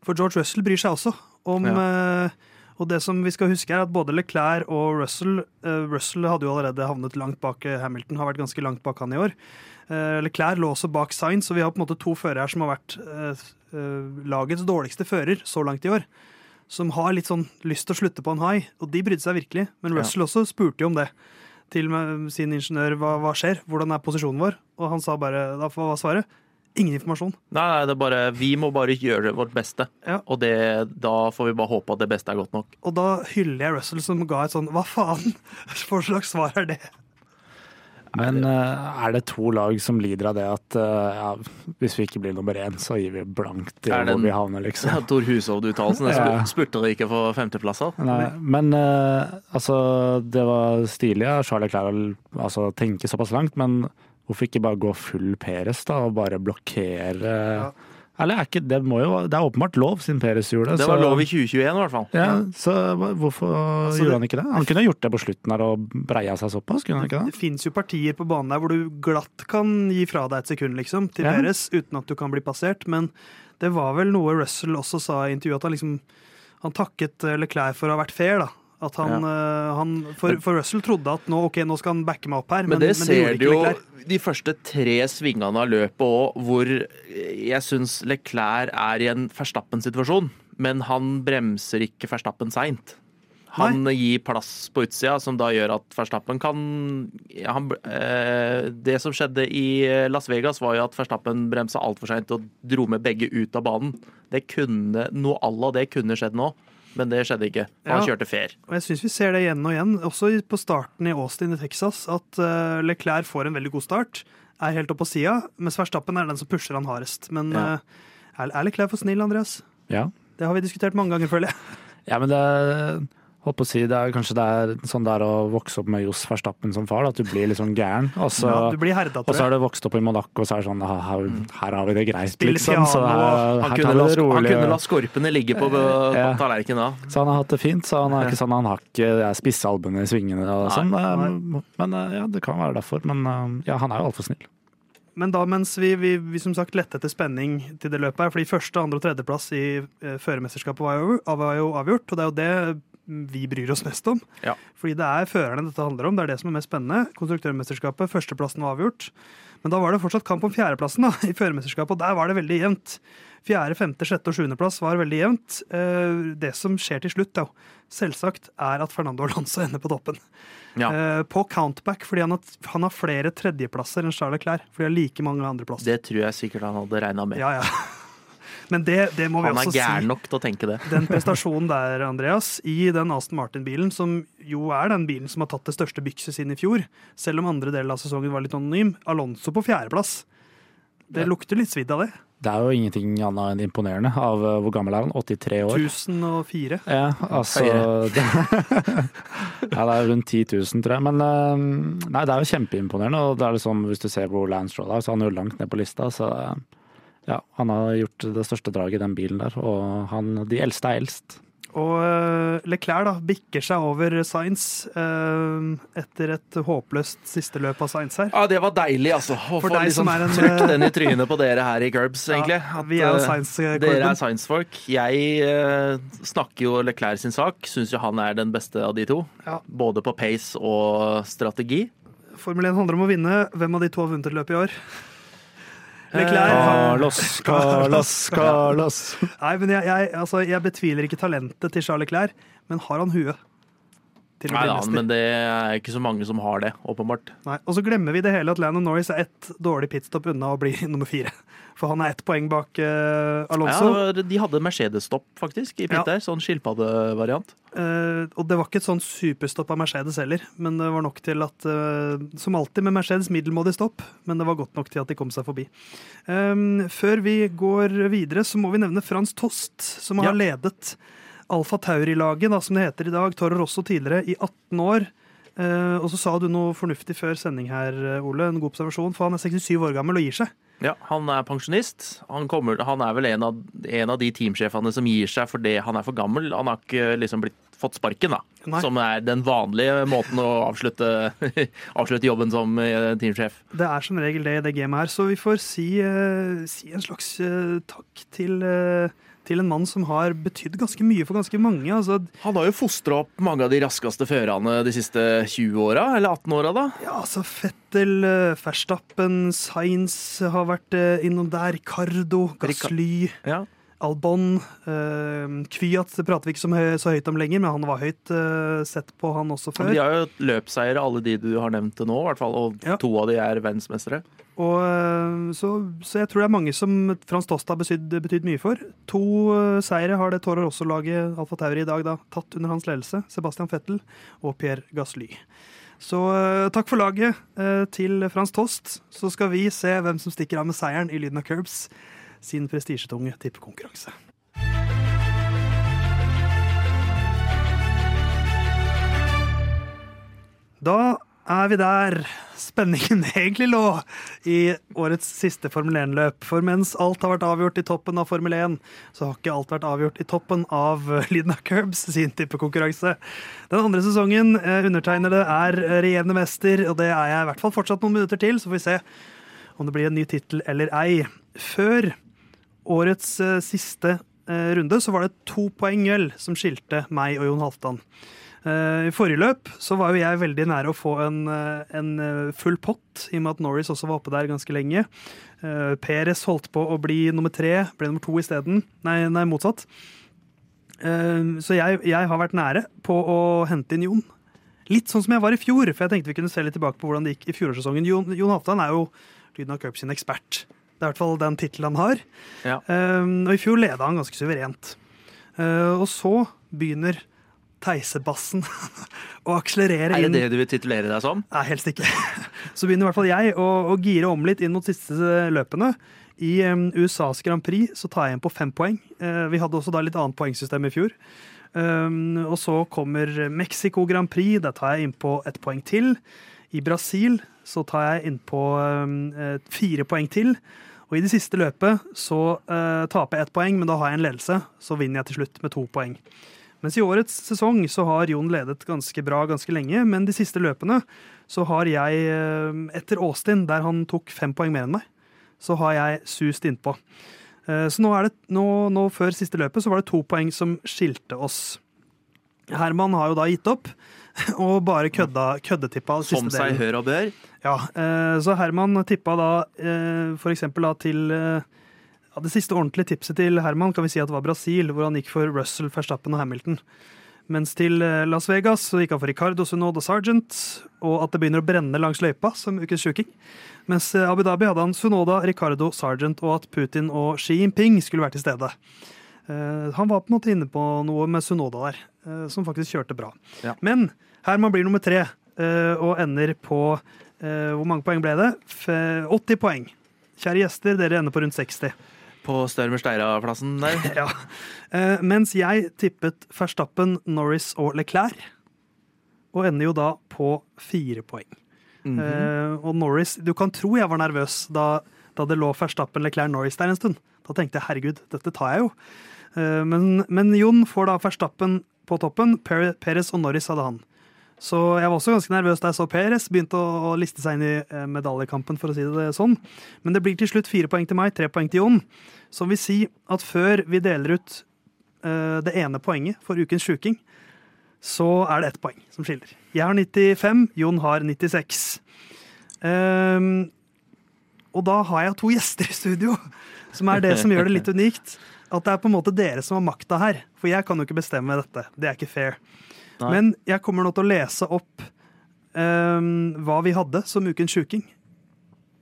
For George Russell bryr seg også om eh, Og det som vi skal huske, er at både Leclerc og Russell eh, Russell hadde jo allerede havnet langt bak eh, Hamilton, har vært ganske langt bak han i år. Leclerc lå også bak Sainz, og vi har på en måte to førere her som har vært lagets dårligste fører så langt i år. Som har litt sånn lyst til å slutte på en high, og de brydde seg virkelig. Men Ja. Russell også spurte jo om det til sin ingeniør hva, hva skjer, hvordan er posisjonen vår? Og han sa bare, da var svaret? Ingen informasjon. Nei, nei, det er bare, vi må bare gjøre vårt beste. Ja. Og det, da får vi bare håpe at det beste er godt nok. Og da hyller jeg Russell som ga et sånn hva faen Hva slags svar er det? Men eh, er det to lag som lider av det at eh, ja, hvis vi ikke blir nummer én, så gir vi blankt i hvor vi havner, liksom? Tor Hushovd-uttalelsen. Ja. spu- spurte dere ikke for femteplasser. Nei, men eh, altså, det var stilig av Charlie Clair å altså, tenke såpass langt, men hvorfor ikke bare gå full Peres da, og bare blokkere Eller er ikke, det, må jo, det er åpenbart lov, siden Peres gjorde det. Det var så- lov i 2021 i hvert fall. Ja, så hvorfor Altså, gjorde han ikke det? Han kunne gjort det på slutten her og breia seg såpass, kunne han ikke Det det? fins jo partier på banen der hvor du glatt kan gi fra deg et sekund liksom, til Ja. Peres, uten at du kan bli passert, men det var vel noe Russell også sa i intervjuet, at han liksom han takket Leclerc for å ha vært fair. da. At han, eh, han for, for Russell trodde at nå, okay, nå skal han backe meg opp her, Men, det ser gjorde du ikke jo de første tre svingene av løpet òg, hvor jeg syns Leclerc er i en Verstappen-situasjon, men han bremser ikke Verstappen seint. Han gir plass på utsida, som da gjør at Verstappen kan ja, han, eh, Det som skjedde i Las Vegas, var jo at Verstappen bremsa altfor seint og dro med begge ut av banen. Det kunne, Noe à la det kunne skjedd nå, men det skjedde ikke. Han Ja. kjørte fair. Og jeg syns vi ser det igjen og igjen, også på starten i Austin i Texas, at eh, Leclerc får en veldig god start, er helt oppe på sida, mens Verstappen er den som pusher han hardest. Men Ja. eh, er, er Leclerc for snill, Andreas? Ja. Det har vi diskutert mange ganger, føler jeg. ja, men det holdt på å si, det er kanskje det er sånn det er å vokse opp med Johs Verstappen som far, at du blir litt sånn gæren. Og så, Ja, du blir herda, og så har du vokst opp i Monaco, og så er det sånn her, her, har vi det greit, Spiller liksom. Så piano, her, Han kunne, la, han kunne la skorpene ligge på, på Ja. tallerkenen da. Så han har hatt det fint. Så han er ikke sånn han har ikke er spisse albuene i svingene og Nei, sånn. Eh, Men eh, ja, det kan være derfor. Men eh, ja, han er jo altfor snill. Men da mens vi, vi, vi som sagt lette etter spenning til det løpet her, fordi første, andre og tredjeplass i eh, førermesterskapet var jo, var jo avgjort, og det er jo det vi bryr oss mest om. Ja. Fordi det er førerne dette handler om, det er det som er mest spennende. Konstruktørmesterskapet, førsteplassen var avgjort. Men da var det fortsatt kamp om fjerdeplassen da, i førermesterskapet, og der var det veldig jevnt. Fjerde, femte, sjette og sjuendeplass var veldig jevnt. Eh, Det som skjer til slutt, da, selvsagt, er at Fernando Alonso ender på toppen. Ja. Eh, På countback, fordi han har, han har flere tredjeplasser enn Charles Clair. Fordi han har like mange andreplasser. Det tror jeg sikkert han hadde regna med. Ja, ja. Men det, det må vi Han er også gæren nok til å tenke det. Den prestasjonen der, Andreas, i den Aston Martin-bilen, som jo er den bilen som har tatt det største bykset siden i fjor, selv om andre del av sesongen var litt anonym, Alonso på fjerdeplass. Det lukter litt svidd av det. Det er jo ingenting annet enn imponerende. Av eh, hvor gammel er han? 83 år? 1004. Ja, altså det, Ja, det er rundt 10 000, tror jeg. Men eh, nei, det er jo kjempeimponerende. Og det er liksom, hvis du ser hvor Lance Stroll er, så er han jo langt ned på lista. Så eh, ja, han har gjort det største draget i den bilen der. Og han, de eldste er eldst. Og eh, Leclerc da, bikker seg over Sainz eh, etter et håpløst siste løp av Sainz her. Ja, det var deilig, altså. Å For få liksom er en, trøkt eh, den i trynet på dere her i Curbs, egentlig. At, vi er jo eh, Sainz-klubben. Dere er Sainz-folk. Jeg eh, snakker jo Leclerc sin sak. Syns jo han er den beste av de to. Ja. Både på pace og strategi. Formel 1 handler om å vinne. Hvem av de to har vunnet et løp i år? Leclerc. Carlos, Carlos, Carlos. Nei, men jeg, jeg, altså, jeg betviler ikke talentet til Charles Leclerc, men har han huet? Til å Nei bli mester. men det er ikke så mange som har det, åpenbart. Nei. Og så glemmer vi det hele at Landon Norris er ett dårlig pitstop unna å bli nummer fire. For han er ett poeng bak uh, Alonso. Ja, de hadde Mercedes-stopp, faktisk, i pit Ja. der. Sånn skilpaddevariant. Uh, og det var ikke et sånn superstopp av Mercedes heller, men det var nok til at uh, Som alltid med Mercedes, middelmådig stopp, men det var godt nok til at de kom seg forbi. Um, før vi går videre, så må vi nevne Frans Tost, som har Ja. ledet Alfa Tauri-laget, som det heter i dag, Toro Rosso tidligere, i 18 år. Eh, og så sa du noe fornuftig før sending her, Ole. En god observasjon, for han er 67 år gammel og gir seg. Ja, Han er pensjonist. Han, kommer, han er vel en av, en av de teamsjefene som gir seg fordi han er for gammel. Han har ikke liksom blitt, fått sparken, da. Nei. Som er den vanlige måten å avslutte, avslutte jobben som eh, teamsjef. Det er som regel det i det gamet her, så vi får si, eh, si en slags eh, takk til, eh, til en mann som har betydd ganske mye for ganske mange. Altså, Han har jo fostra opp mange av de raskeste førerne de siste 20 åra, eller 18 åra, da. ja, altså Fettel, eh, Verstappen, Sainz har vært eh, innom der. Ricardo, Gasly, Ja. Albon. Eh, Kvyat prater vi ikke så, hø så høyt om lenger, men han var høyt eh, sett på, han også før. De har jo løpseiere, alle de du har nevnt til nå, hvert fall, og Ja. to av de er verdensmestere. Og, eh, så, så jeg tror det er mange som Frans Tost har betydd, mye for. To seire har det Toro Rosso-laget Alfa Tauri i dag da, tatt under hans ledelse. Sebastian Fettel og Pierre Gasly. Så takk for laget til Frans Tost. Så skal vi se hvem som stikker av med seieren i Lyden av Curbs sin prestisjetunge tippekonkurranse. Da er vi der spenningen egentlig lå i årets siste Formel 1-løp. For mens alt har vært avgjort i toppen av Formel 1, så har ikke alt vært avgjort i toppen av Lydna Curbs sin tippekonkurranse. Den andre sesongen eh, undertegnede er regjerende mester, og det er jeg i hvert fall fortsatt noen minutter til, så får vi se om det blir en ny tittel eller ei. Før årets eh, siste eh, runde så var det to poeng øl som skilte meg og Jon Halvdan. Eh, I forrige løp så var jo jeg veldig nære å få en, en full pott, i og med at Norris også var oppe der ganske lenge. Perez holdt på å bli nummer tre, ble nummer to isteden. Nei, nei, motsatt. Så jeg, jeg har vært nære på å hente inn Jon. Litt sånn som jeg var i fjor, for jeg tenkte vi kunne se litt tilbake på hvordan det gikk i fjorårssesongen. Jon, Jon Halvdan er jo Lyden av Cup sin ekspert. Det er i hvert fall den tittelen han har. Ja. Eh, og i fjor leda han ganske suverent. Uh, og så begynner Teisebassen å akselerere inn. Er inn. det det du vil titulere deg som? Nei, helst ikke. Så begynner i hvert fall jeg å, å gire om litt inn mot siste løpene. I um, USAs Grand Prix så tar jeg inn på fem poeng. Uh, vi hadde også da litt annet poengsystem i fjor. Um, og så kommer Mexico Grand Prix. Der tar jeg inn på ett poeng til. I Brasil så tar jeg inn på um, eh, fire poeng til. Og i det siste løpet så eh, taper jeg ett poeng, men da har jeg en ledelse. Så vinner jeg til slutt med to poeng. Mens i årets sesong så har Jon ledet ganske bra ganske lenge, men de siste løpene så har jeg, eh, etter Austin, der han tok fem poeng mer enn meg, så har jeg sust innpå. Eh, Så nå, er det, nå, nå før siste løpet så var det to poeng som skilte oss. Herman har jo da gitt opp, og bare kødda, køddetippa Som seg delen. hør og bør? Ja, eh, så Herman tippa da eh, for eksempel da til eh, ja, Det siste ordentlige tipset til Herman kan vi si at det var Brasil, hvor han gikk for Russell, Verstappen og Hamilton. Mens til Las Vegas så gikk han for Ricardo, Sunoda, Sargent, og at det begynner å brenne langs løypa som ukens sjuking. Mens Abu Dhabi hadde han Sunoda, Ricardo, Sargent og at Putin og Xi Jinping skulle være til stede. Han var på en måte inne på noe med Sunoda der, som faktisk kjørte bra. Ja. Men Herman blir nummer tre eh, og ender på eh, Hvor mange poeng ble det? 80 poeng. Kjære gjester, dere ender på rundt 60. På Størmer Steira-plassen der? Ja. Eh, mens jeg tippet Verstappen, Norris og Leclerc. Og ender jo da på fire poeng. Mm -hmm. og Norris Du kan tro jeg var nervøs da, da det lå Verstappen, Leclerc, Norris der en stund. Da tenkte jeg herregud, dette tar jeg jo. Eh, men, men Jon får da Verstappen på toppen. Per- Perez og Norris hadde han. Så jeg var også ganske nervøs da jeg så Perez begynte å, liste seg inn i eh, medaljekampen, for å si det sånn. Men det blir til slutt fire poeng til meg, tre poeng til Jon. Som vil si at før vi deler ut eh, det ene poenget for ukens sjuking, så er det ett poeng som skiller. Jeg har 95, Jon har 96. Um, og da har jeg to gjester i studio, som er det som gjør det litt unikt. At det er på en måte dere som har makta her. For jeg kan jo ikke bestemme dette. Det er ikke fair. Nei. Men jeg kommer nå til å lese opp um, hva vi hadde som ukens sjuking.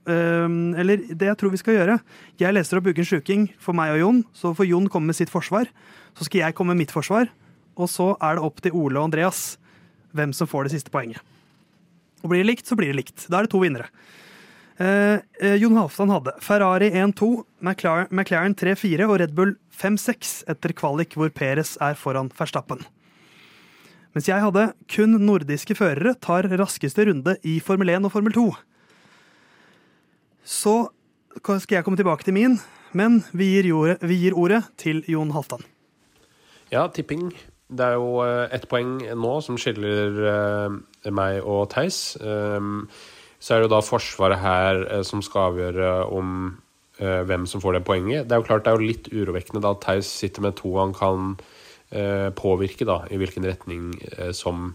Um, eller det jeg tror vi skal gjøre. Jeg leser opp ukens sjuking for meg og Jon. Så får Jon komme med sitt forsvar. Så skal jeg komme med mitt forsvar. Og så er det opp til Ole og Andreas hvem som får det siste poenget. Og blir det likt, så blir det likt. Da er det to vinnere. Eh, eh, Jon Halvdan hadde Ferrari 1-2, McLaren, McLaren 3-4 og Red Bull 5-6 etter kvalik hvor Perez er foran Verstappen. Mens jeg hadde kun nordiske førere tar raskeste runde i Formel 1 og Formel 2. Så skal jeg komme tilbake til min, men vi gir, jordet, vi gir ordet til Jon Halvdan. Ja, tipping. Det er jo eh, ett poeng nå som skiller eh, meg og Theis. Um, så er det jo da Forsvaret her eh, som skal avgjøre om eh, hvem som får det poenget. Det er jo klart det er jo litt urovekkende da at Theis sitter med to han kan eh, påvirke da, i hvilken retning eh, som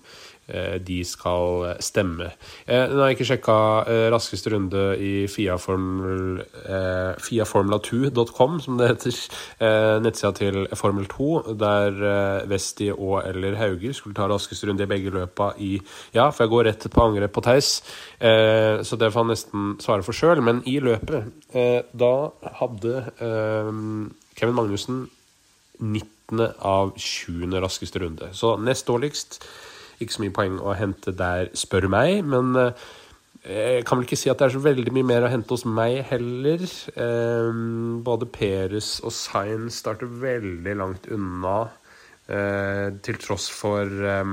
de skal stemme. Eh, nå har jeg ikke sjekka eh, raskeste runde i Fia, Formel, eh, fiaformula2.com, som det heter. Eh, nettsida til Formel 2, der eh, Vesti og eller Hauger skulle ta raskeste runde i begge løpa i Ja, for jeg går rett på angrep på Theis, eh, så det får han nesten svare for sjøl. Men i løpet, eh, da hadde eh, Kevin Magnussen 19. av 20. raskeste runde. Så nest dårligst. Ikke så mye poeng å hente der, spør meg. Men eh, jeg kan vel ikke si at det er så veldig mye mer å hente hos meg heller. Eh, både Peres og Sain starter veldig langt unna, eh, til tross for eh,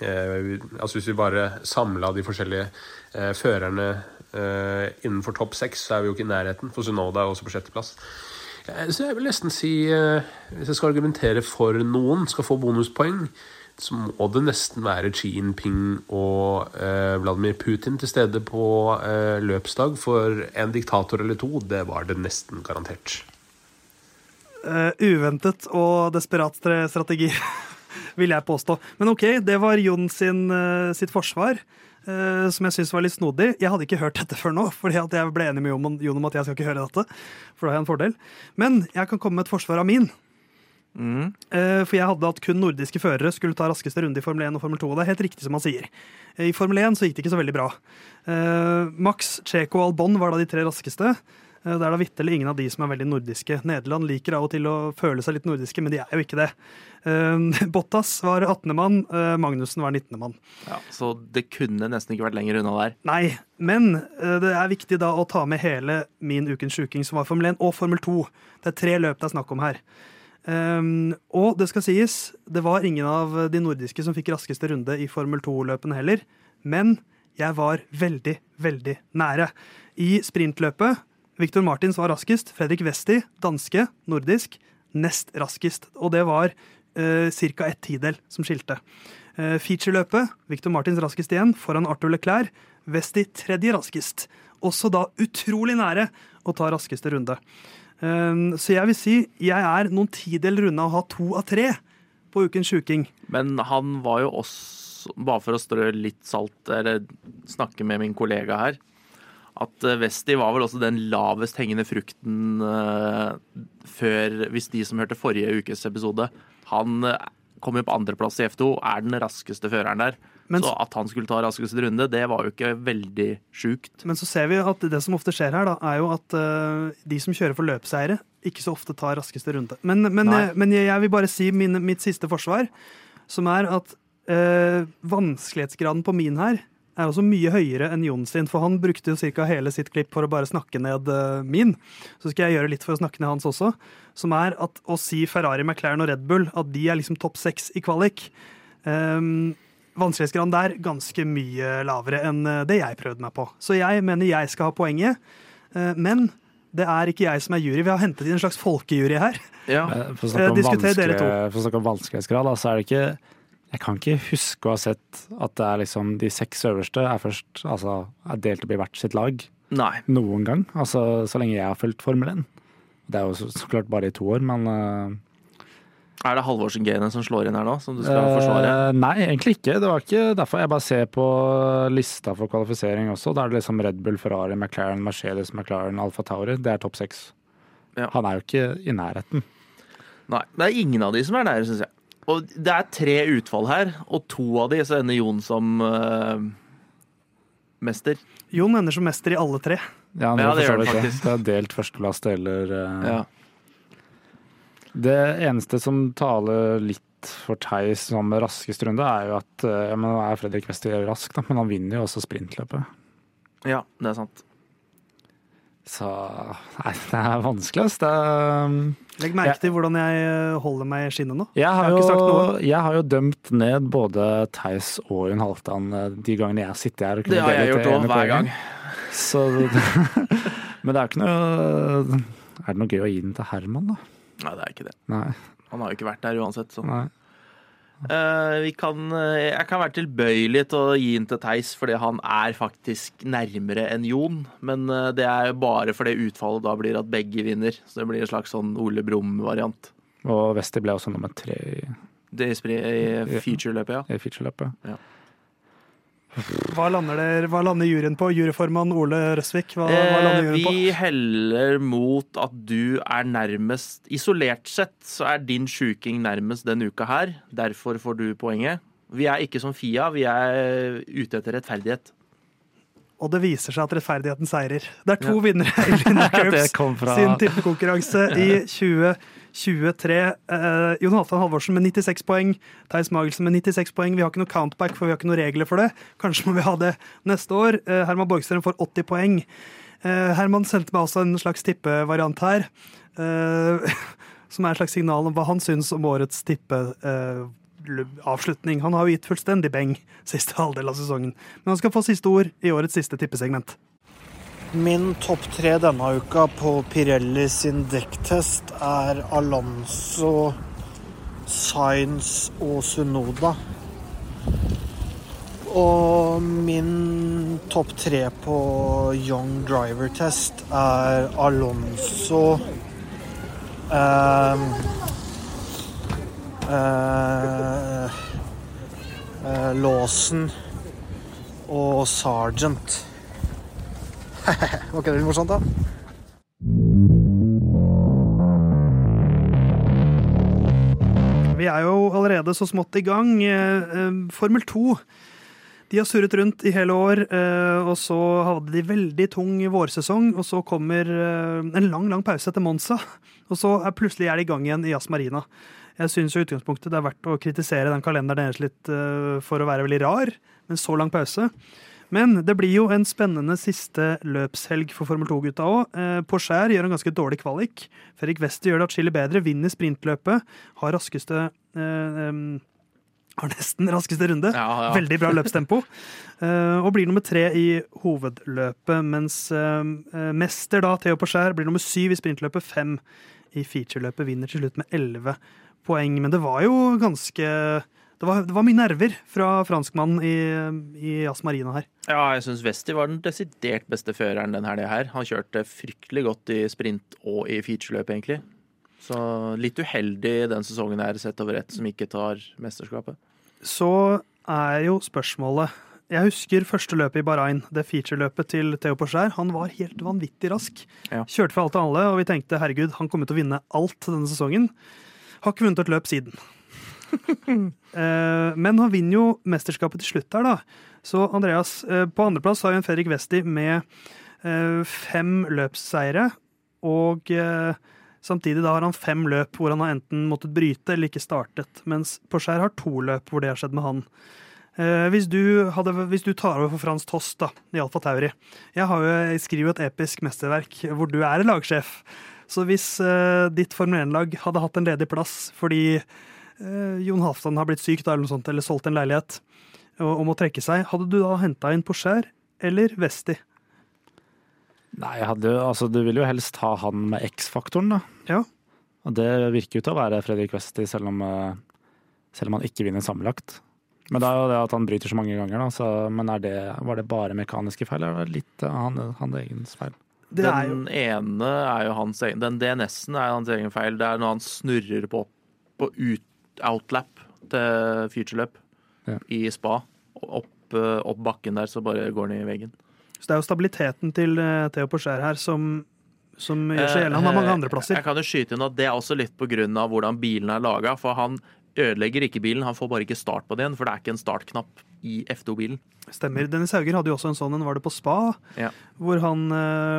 eh, Altså hvis vi bare samla de forskjellige førerne innenfor topp seks, så er vi jo ikke i nærheten. For Sunoda er også på sjetteplass. Så jeg vil nesten si, hvis jeg skal argumentere for noen skal få bonuspoeng, så må det nesten være Xi Jinping og eh, Vladimir Putin til stede på eh, løpsdag. For en diktator eller to, det var det nesten garantert. Uh, uventet og desperat strategi, vil jeg påstå. Men OK, det var Jon sin, uh, sitt forsvar, Uh, som jeg syns var litt snodig. Jeg hadde ikke hørt dette før nå, fordi jeg ble enig med Jon, om at jeg skal ikke høre dette. For da har jeg en fordel. Men jeg kan komme med et forsvar av min. Mm. For jeg hadde at kun nordiske førere skulle ta raskeste runde i Formel 1 og Formel 2. Og det er helt riktig som han sier. Eh, I Formel 1 så gikk det ikke så veldig bra. Eh, Max, Checo og Albon var da de tre raskeste. Det er da vitterlig ingen av de som er veldig nordiske. Nederland liker av og til å føle seg litt nordiske, men de er jo ikke det. Bottas var 18. mann, Magnussen var 19. mann. Ja, så det kunne nesten ikke vært lenger unna der. Nei, men det er viktig da å ta med hele min ukens sjuking, som var Formel 1 og Formel 2. Det er tre løp det er snakk om her. Um, og det skal sies, det var ingen av de nordiske som fikk raskeste runde i Formel 2-løpene heller. Men jeg var veldig, veldig nære. I sprintløpet Victor Martins var raskest. Fredrik Westi, danske, nordisk, nest raskest. Og det var uh, ca. ett tidel som skilte. Uh, Featureløpet, Victor Martins raskest igjen, foran Arthur Leclerc. Westi tredje raskest. Også da utrolig nære å ta raskeste runde. Um, så jeg vil si jeg er noen tideler unna å ha to av tre på ukens sjuking. Men han var jo også, bare for å strø litt salt, eller snakke med min kollega her, at eh, Westi var vel også den lavest hengende frukten eh, før, hvis de som hørte forrige ukes episode. Han eh, kom jo på andreplass i F2, er den raskeste føreren der. Men- så at han skulle ta raskeste runde, det var jo ikke veldig sjukt. Men så ser vi at det som ofte skjer her, da, er jo at uh, de som kjører for løpseiere, ikke så ofte tar raskeste runde. Men, men, jeg jeg vil bare si min, mitt siste forsvar, som er at uh, vanskelighetsgraden på min her er også mye høyere enn Jon sin, for han brukte jo ca. hele sitt klipp for å bare snakke ned uh, min. Så skal jeg gjøre litt for å snakke ned hans også, som er at å si Ferrari, McLaren og Red Bull, at de er liksom topp seks i kvalik um, Vanskelighetsgraden der ganske mye lavere enn eh, det jeg prøvde meg på. Så jeg mener jeg skal ha poenget, eh, men det er ikke jeg som er jury. Vi har hentet inn en slags folkejury her. Ja. Eh, For å snakke om, dere vanskelig, for å snakke om vanskelighetsgrad, da, så er det ikke Jeg kan ikke huske å ha sett at det er liksom de seks øverste er først altså, er delt opp i hvert sitt lag Nei. noen gang. Altså så lenge jeg har fulgt Formel 1. Det er jo så, så klart bare i to år, men Er det Halvorsen Gene som slår inn her nå, som du skal forsvare? eh, Nei, egentlig ikke. Det var ikke derfor. Jeg bare ser på lista for kvalifisering også. Da er det liksom Red Bull, Ferrari, McLaren, Mercedes, McLaren, Alfa Tauri. Det er topp seks. Ja. Han er jo ikke i nærheten. Nei. Det er ingen av de som er nære, syns jeg. Og det er tre utfall her, og to av de så ender Jon som uh, mester. Jon ender som mester i alle tre. Ja, Ja, det gjør det faktisk. Det er delt førsteplass gjelder eh, Ja. Det eneste som taler litt for Theis som raskest runde, er jo at eh, ja, men nå er Fredrik Wester rask, da, men han vinner jo også sprintløpet. ja, det er sant. Så nei, det er vanskelig, ass. Det er, Legg merke til hvordan jeg eh, holder meg i skinnet nå. jeg, har Jeg har ikke sagt jo, noe. jeg har jo dømt ned både Theis og Jon Halvdan eh, de gangene jeg sitter her. og Det har jeg gjort òg, hver gang. Så, men det er ikke noe Er det noe gøy å gi den til Herman, da? Nei, det er ikke det. Nei. Han har jo ikke vært der uansett, så. nei. Uh, vi kan, eh, jeg kan være tilbøyelig til å gi den til Theis, fordi han er faktisk nærmere enn Jon. Men eh, det er jo bare fordi utfallet da blir at begge vinner. Så det blir en slags sånn Ole Brumm-variant. Og Wester ble også nummer tre i, Det i i future-løpet, ja. i featureløpet. Hva lander, der, hva lander juryen på? Juryformann Ole Røsvik, hva, hva Eh, lander juryen på? vi heller mot at du er nærmest Isolert sett så er din sjuking nærmest denne uka her. Derfor får du poenget. Vi er ikke som Fia, vi er ute etter rettferdighet. Og det viser seg at rettferdigheten seirer. Det er to vinnere i Linda Curbs sin tippekonkurranse i 2023. Eh, Jon Halvdan Halvorsen med 96 poeng, Theis Magelsen med 96 poeng. Vi har ikke noe countback, for vi har ikke noen regler for det. Kanskje må vi ha det neste år. Eh, Herman Borgstrøm får 80 poeng. Eh, Herman sendte meg også en slags tippevariant her. eh, som er et slags signal om hva han syns om årets tippeavslutning. avslutning. Han har jo gitt fullstendig beng siste halvdel av sesongen. Men han skal få siste ord i årets siste tippesegment. Min topp tre denne uka på Pirelli sin dekktest er Alonso, Sainz og Sunoda. Og min topp tre på Young Driver-test er Alonso ehm, eh, eh, Lawson og Sergeant. Var ikke det litt morsomt, da? Vi er jo allerede så smått i gang. Eh, eh, Formel 2 de har surret rundt i hele år, eh, og så hadde de veldig tung vårsesong. Og så kommer en lang lang pause etter Monza, og så er plutselig er de i gang igjen i Jazz Marina. Jeg syns utgangspunktet det er verdt å kritisere den kalenderen deres litt for å være veldig rar, men så lang pause. Men det blir jo en spennende siste løpshelg for Formel 2-gutta òg. På Skjær gjør en ganske dårlig kvalik. Fredrik Wester gjør det atskillig bedre, vinner sprintløpet, har raskeste eh, em, har nesten raskeste runde. Ja, ja. Veldig bra løpstempo. uh, og blir nummer tre i hovedløpet, mens eh, eh, mester da, Theo Porcher, blir nummer syv i sprintløpet, fem i featureløpet, vinner til slutt med elleve poeng. Men det var jo ganske Det var, det var mye nerver fra franskmannen i, i Jazz Marina her. Ja, jeg syns Westi var den desidert beste føreren den helga her. Han kjørte fryktelig godt i sprint og i featureløp, egentlig. Så litt uheldig den sesongen her sett over ett, som ikke tar mesterskapet. Så er jo spørsmålet Jeg husker første løpet i Bahrain, det featureløpet til Theo Porcher. Han var helt vanvittig rask. Ja. Kjørte for alt og alle, og vi tenkte herregud, han kommer til å vinne alt denne sesongen. Har ikke vunnet et løp siden. Eh, Men han vinner jo mesterskapet til slutt her, da. Så Andreas, eh, på andreplass har en Fredrik Westi med eh, fem løpsseire. Og samtidig da har han fem løp hvor han har enten måttet bryte eller ikke startet. Mens Porcher har to løp hvor det har skjedd med han. Hvis, du hadde, hvis du tar over for Frans Tost da, i Alfa Tauri Jeg, har jo, jeg skriver et episk mesterverk hvor du er lagsjef. Så hvis ditt Formel 1-lag hadde hatt en ledig plass fordi Jon Halvdan har blitt syk da, eller noe sånt, eller solgt en leilighet og, og må trekke seg, hadde du da henta inn Porcher eller Vesti? Nei, jeg hadde, altså, du vil jo helst ha han med X-faktoren, da. Ja. Og det virker jo til å være Fredrik Westi, selv om, eh, selv om han ikke vinner sammenlagt. Men det er jo det at han bryter så mange ganger, da. Så, men er det, var det bare mekaniske feil, eller var det litt eh, han, han egens feil? Det er jo Den ene er jo hans egen Den DNS-en er hans egen feil. Det er når han snurrer på, på ut, outlap til futureløp Ja. i spa. Opp, eh, opp bakken der, så bare går den i veggen. Så det er jo stabiliteten til eh, Theo Porcher her som, som gjør seg gjeldende. Han har mange Eh, andreplasser. Jeg kan jo skyte inn at det er også litt på grunn av hvordan bilen er laga. For han ødelegger ikke bilen, han får bare ikke start på den, for det er ikke en startknapp i F2-bilen. Stemmer. Dennis Hauger hadde jo også en sånn en, var det på spa, Ja. hvor han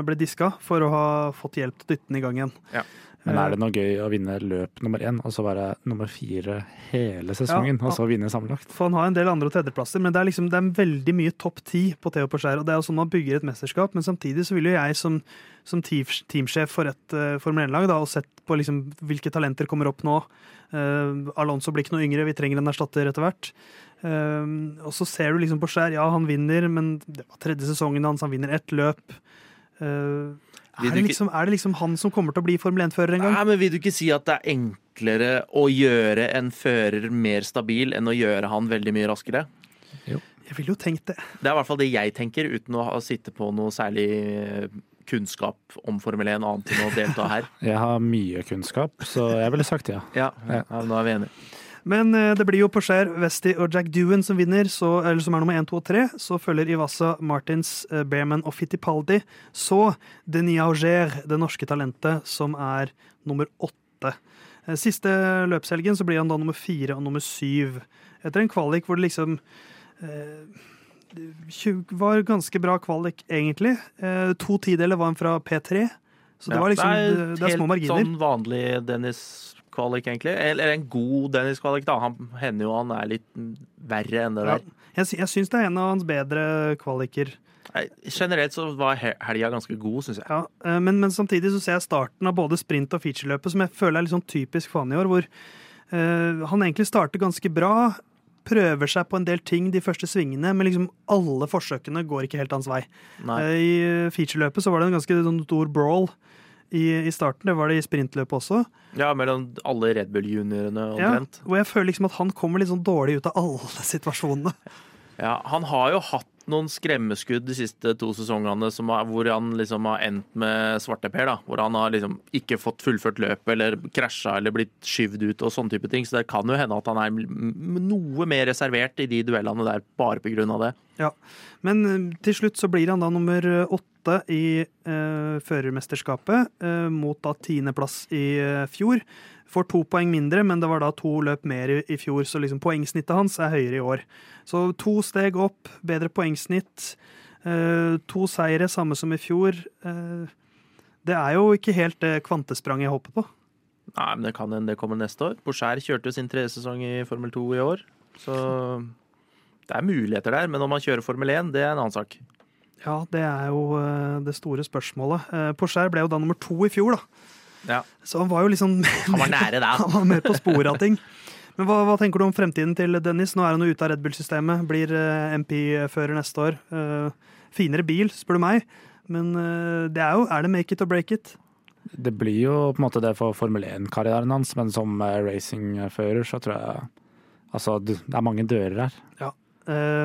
ble diska for å ha fått hjelp til å dytte den i gang igjen. Ja. Men Eh, er det noe gøy å vinne løp nummer én, og så være nummer fire hele sesongen, Ja. og så vinne sammenlagt? For han har en del andre- og tredjeplasser, men det er liksom det er veldig mye topp ti på Theo Porcher. Og det er jo sånn man bygger et mesterskap, men samtidig så vil jo jeg som, som teamsjef for et uh, Formel 1-lag og sett på liksom hvilke talenter kommer opp nå. Uh, Alonso blir ikke noe yngre, vi trenger en erstatter etter hvert. Uh, og så ser du liksom Porcher, ja han vinner, men det var tredje sesongen hans, han vinner ett løp. Eh, Vil er, det liksom, er det liksom han som kommer til å bli Formel 1-fører en gang? Nei, men Vil du ikke si at det er enklere å gjøre en fører mer stabil enn å gjøre han veldig mye raskere? Jeg ville jo tenkt det. Det er i hvert fall det jeg tenker, uten å ha, sitte på noe særlig eh, kunnskap om Formel 1 annet enn å delta her. Jeg har mye kunnskap, så jeg ville sagt ja. Ja, ja Nå er vi enige. Men eh, det blir jo Porcher, Westi og Jack Dewan som vinner, så, eller som er nummer 1, 2 og 3. Så følger Ivasa, Martins, Bearman Behrman og Fittipaldi. Så Denis Auger, det norske talentet, som er nummer 8. Eh, Siste løpshelgen så blir han da nummer 4 og nummer 7. Etter en kvalik hvor det liksom eh, var ganske bra kvalik, egentlig. Eh, to tideler var han fra P3. Så det Ja, var liksom det det, det er små helt sånn vanlig Dennis-kvalik, egentlig. Eller en god Dennis-kvalik, da. Han hender jo han er litt verre enn det Ja. der. Jeg, sy- jeg syns det er en av hans bedre kvaliker. Generelt så var helga ganske god, syns jeg. Ja, eh, men, men samtidig så ser jeg starten av både sprint og featureløpet som jeg føler er litt sånn typisk for han i år, hvor uh, han egentlig starter ganske bra, prøver seg på en del ting de første svingene, men liksom alle forsøkene går ikke helt hans vei. Eh, I featureløpet så var det en ganske sånn stor brawl i, i starten, det var det i sprintløpet også, Ja, mellom alle Red Bull-juniorene ja, omtrent. hvor jeg føler liksom at han kommer litt sånn dårlig ut av alle situasjonene. Ja, han har jo hatt noen skremmeskudd de siste to sesongene har, hvor han liksom har endt med svarteper. da, Hvor han har liksom ikke fått fullført løpet eller krasja eller blitt skyvd ut og sånne type ting. Så det kan jo hende at han er noe mer reservert i de duellene der bare av det. Ja, Men eh, til slutt så blir han da nummer åtte i eh, førermesterskapet, eh, mot da tiendeplass i eh, fjor. Får to poeng mindre, men det var da to løp mer i, i fjor, så liksom poengsnittet hans er høyere i år. Så to steg opp, bedre poengsnitt. Eh, to seire, samme som i fjor. Eh, det er jo ikke helt det kvantespranget jeg håper på. Nei, men det kan hende det kommer neste år. Boucher kjørte jo sin tredje sesong i Formel 2 i år. Så det er muligheter der. Men om han kjører Formel 1, det er en annen sak. Ja, det er jo eh, det store spørsmålet. Eh, Porcher ble jo da nummer to i fjor, da. Ja. Så han var jo liksom Han var nære der. Han var mer på sporet av ting. Men hva, hva tenker du om fremtiden til Dennis? Nå er han jo ute av Red Bull-systemet. Blir eh, MP-fører neste år. Eh, finere bil, spør du meg. Men eh, det er jo Er det make it or break it? Det blir jo på en måte det for Formel 1-karrieren hans, men som racingfører så tror jeg Altså, det er mange dører her. Ja,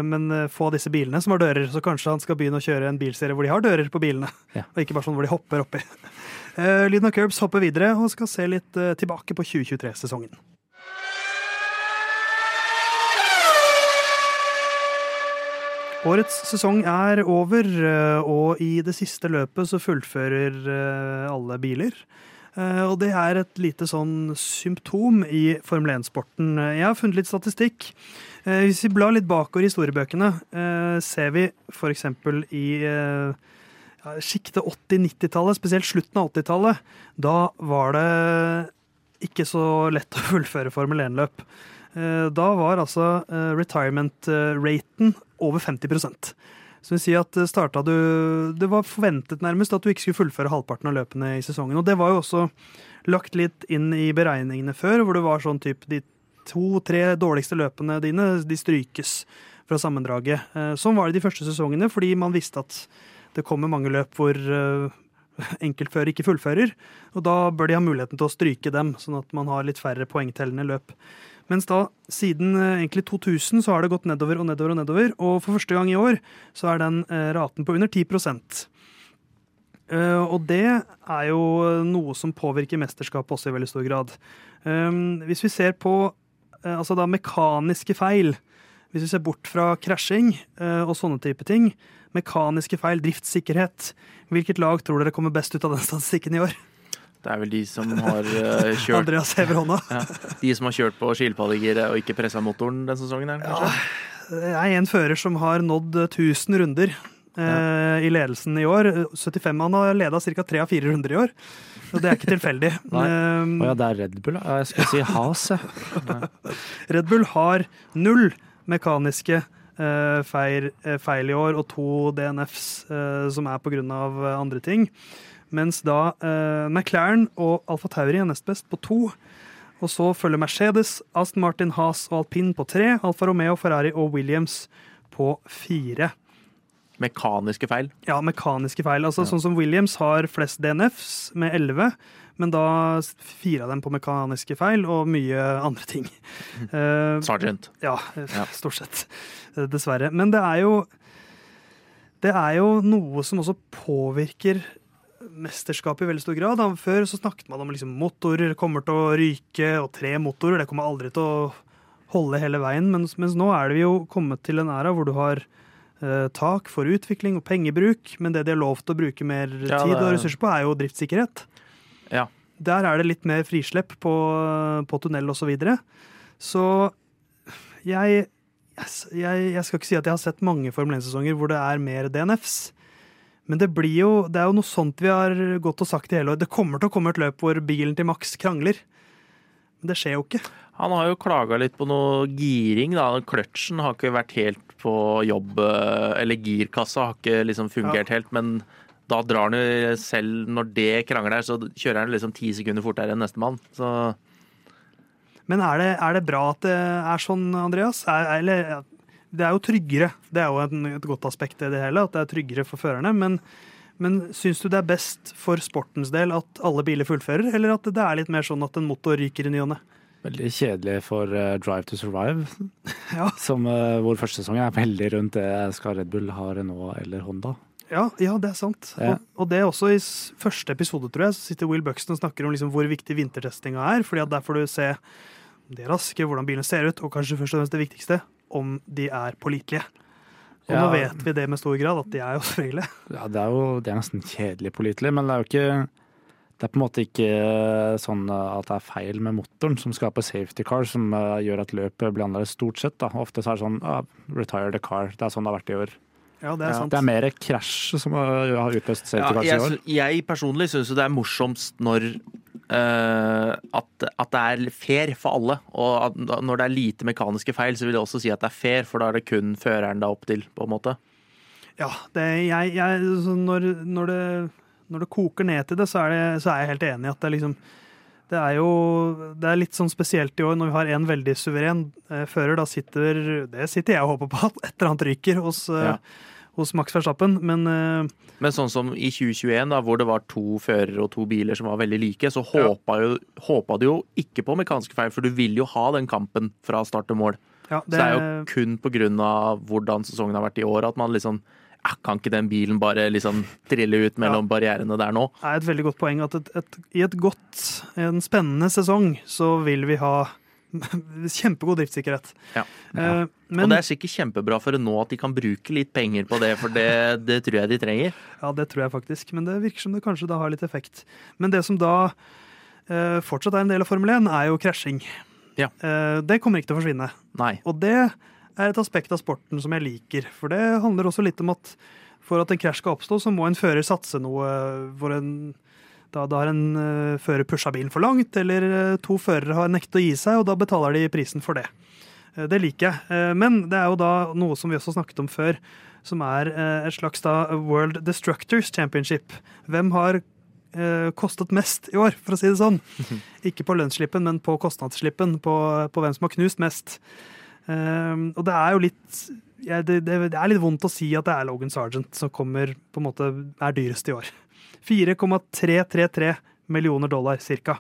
men få av disse bilene som har dører, så kanskje han skal begynne å kjøre en bilserie hvor de har dører på bilene. Ja. Og ikke bare sånn hvor de hopper oppi. Uh, Lyden av Curbs hopper videre og skal se litt eh, tilbake på 2023-sesongen. Årets sesong er over, eh, og i det siste løpet så fullfører eh, alle biler. Eh, Og det er et lite sånn symptom i Formel 1-sporten. Jeg har funnet litt statistikk. Eh, Hvis vi blar litt bakover i historiebøkene, eh, ser vi f.eks. i eh, sjiktet 80-90-tallet, spesielt slutten av 80-tallet, da var det ikke så lett å fullføre Formel 1-løp. Eh, Da var altså eh, retirement-raten over 50% Så vil si at eh, du Det var forventet nærmest at du ikke skulle fullføre halvparten av løpene i sesongen. Og det var jo også lagt litt inn i beregningene før, hvor det var sånn type de to-tre dårligste løpene dine, de strykes fra sammendraget. Sånn var det de første sesongene, fordi man visste at det kommer mange løp hvor eh, enkeltfører ikke fullfører. Og da bør de ha muligheten til å stryke dem, sånn at man har litt færre poengtellende løp. Mens da, siden eh, egentlig 2000, så har det gått nedover og nedover og nedover. Og for første gang i år så er den eh, raten på under 10 Eh, Og det er jo noe som påvirker mesterskapet også i veldig stor grad. Hvis vi ser på altså da mekaniske feil, hvis vi ser bort fra krasjing eh, og sånne type ting, mekaniske feil, driftssikkerhet, hvilket lag tror dere kommer best ut av den statistikken i år? Det er vel de som har eh, kjørt Andreas hever hånda. ja, De som har kjørt på skilpaddegiret og ikke pressa motoren den sesongen her, kanskje? jeg er en fører som har nådd 1000 runder ja. i ledelsen i år. 75 Han har leda ca. tre av fire runder i år. Og det er ikke tilfeldig. Nei. Um, Å ja, det er Red Bull. da. Jeg skulle si Has, jeg. Red Bull har null mekaniske eh, feil, eh, feil i år og to DNFs eh, som er pga. andre ting. Mens da McLaren og Alfa Tauri er nest best på to. Og så følger Mercedes, Aston Martin, Haas og Alpin på tre. Alfa Romeo, Ferrari og Williams på fire. Mekaniske feil. Ja, mekaniske feil. Altså Sånn som Williams har flest DNFs med 11, men da fira de på mekaniske feil og mye andre ting. Uh, Sergeant. ja, Ja. stort sett. Eh, Dessverre. Men det er jo Det er jo noe som også påvirker mesterskapet i veldig stor grad. Før så snakket man om liksom motorer kommer til å ryke, og tre motorer. Det kommer aldri til å holde hele veien. Mens, mens nå er det jo kommet til en æra hvor du har eh, tak for utvikling og pengebruk, men det de har lov til å bruke mer Ja, tid det- og ressurser på, er jo driftssikkerhet. Ja. Der er det litt mer frislepp på, på tunnel osv. Så, videre. så jeg, jeg, jeg skal ikke si at jeg har sett mange Formel 1-sesonger hvor det er mer DNFs. Men det, blir jo, det er jo noe sånt vi har gått og sagt i hele år. Det kommer til å komme et løp hvor bilen til Max krangler. Men det skjer jo ikke. Han har jo klaga litt på noe giring, da. Kløtsjen har ikke vært helt på jobb, eh, eller girkassa har ikke liksom fungert helt, men da drar han jo selv Når det krangler, så kjører han liksom ti sekunder fortere enn nestemann. Så Men er det, er det bra at det er sånn, Andreas? Er, eller, det er jo tryggere. Det er jo et godt aspekt i det hele, at det er tryggere for førerne. Men, men syns du det er best for sportens del at alle biler fullfører, eller at det er litt mer sånn at en motor ryker i ny og ne? Veldig kjedelig for uh, Drive to Survive, Ja. som, uh, vår første sesong er veldig rundt det skal Red Bull ha Renault eller Honda. Ja, ja, det er sant. Ja. Og, og det er også i første episode, tror jeg, så sitter Will Buxton og snakker om liksom hvor viktig vintertestinga er. fordi at der får du se om de er raske, hvordan bilene ser ut, og kanskje først og fremst det viktigste, om de er pålitelige. Og Ja. nå vet vi det med stor grad, at de er jo det. Ja, det er jo det er nesten kjedelig pålitelig, men det er jo ikke det er på en måte ikke sånn at det er feil med motoren som skaper safety car, som eh, gjør at løpet blir annerledes stort sett. Da. Ofte så er det sånn ah, retire the car. Det er sånn det har vært i år. Ja, det er sant. Det er mer krasj som har har utløst safety ja, jeg, år. jeg personlig syns jo det er morsomst når Uh, at, at det er fair for alle. Og at, når det er lite mekaniske feil, så vil jeg også si at det er fair, for da er det kun føreren det er opp til, på en måte. Ja, det, jeg, jeg, når, når, det, når det koker ned til det, så er, det, så er jeg helt enig i at det er liksom det er jo det er litt sånn spesielt i år når vi har en veldig suveren eh, fører. Da sitter Det sitter jeg og håper på at et eller annet ryker hos, eh, Ja. Hos Max Verstappen. Men uh, Men sånn som i 2021, da, hvor det var to førere og to biler som var veldig like, så Ja. håpa, jo, håpa du jo ikke på mekaniske feil, for du vil jo ha den kampen fra start til mål. ja, Så det er jo kun av hvordan sesongen har vært i år, at man liksom ja, Kan ikke den bilen bare liksom trille ut mellom barrierene der nå? Det er et veldig godt poeng at et, et, i et godt, en spennende sesong, så vil vi ha kjempegod driftssikkerhet. Ja. Eh, Og men det er sikkert kjempebra for nå at de kan bruke litt penger på det, for det, det tror jeg de trenger. Ja, det tror jeg faktisk, men det virker som det kanskje da har litt effekt. Men det som da eh, fortsatt er en del av Formel 1, er jo krasjing. Ja. Eh, det kommer ikke til å forsvinne. Nei. Og det er et aspekt av sporten som jeg liker. For det handler også litt om at for at en krasj skal oppstå, så må en fører satse noe For en da, da har en uh, fører pusha bilen for langt, eller uh, to førere har nektet å gi seg, og da betaler de prisen for det. Uh, det liker jeg. Men det er jo da noe som vi også snakket om før, som er et slags da World Destructors Championship. Hvem har kostet mest i år, for å si det sånn? Ikke på lønnsslippen, men på kostnadsslippen, på, på hvem som har knust mest. Og det er jo litt ja, det, det, det er litt vondt å si at det er Logan Sergeant som kommer på en måte er dyrest i år. 4,333 millioner dollar cirka.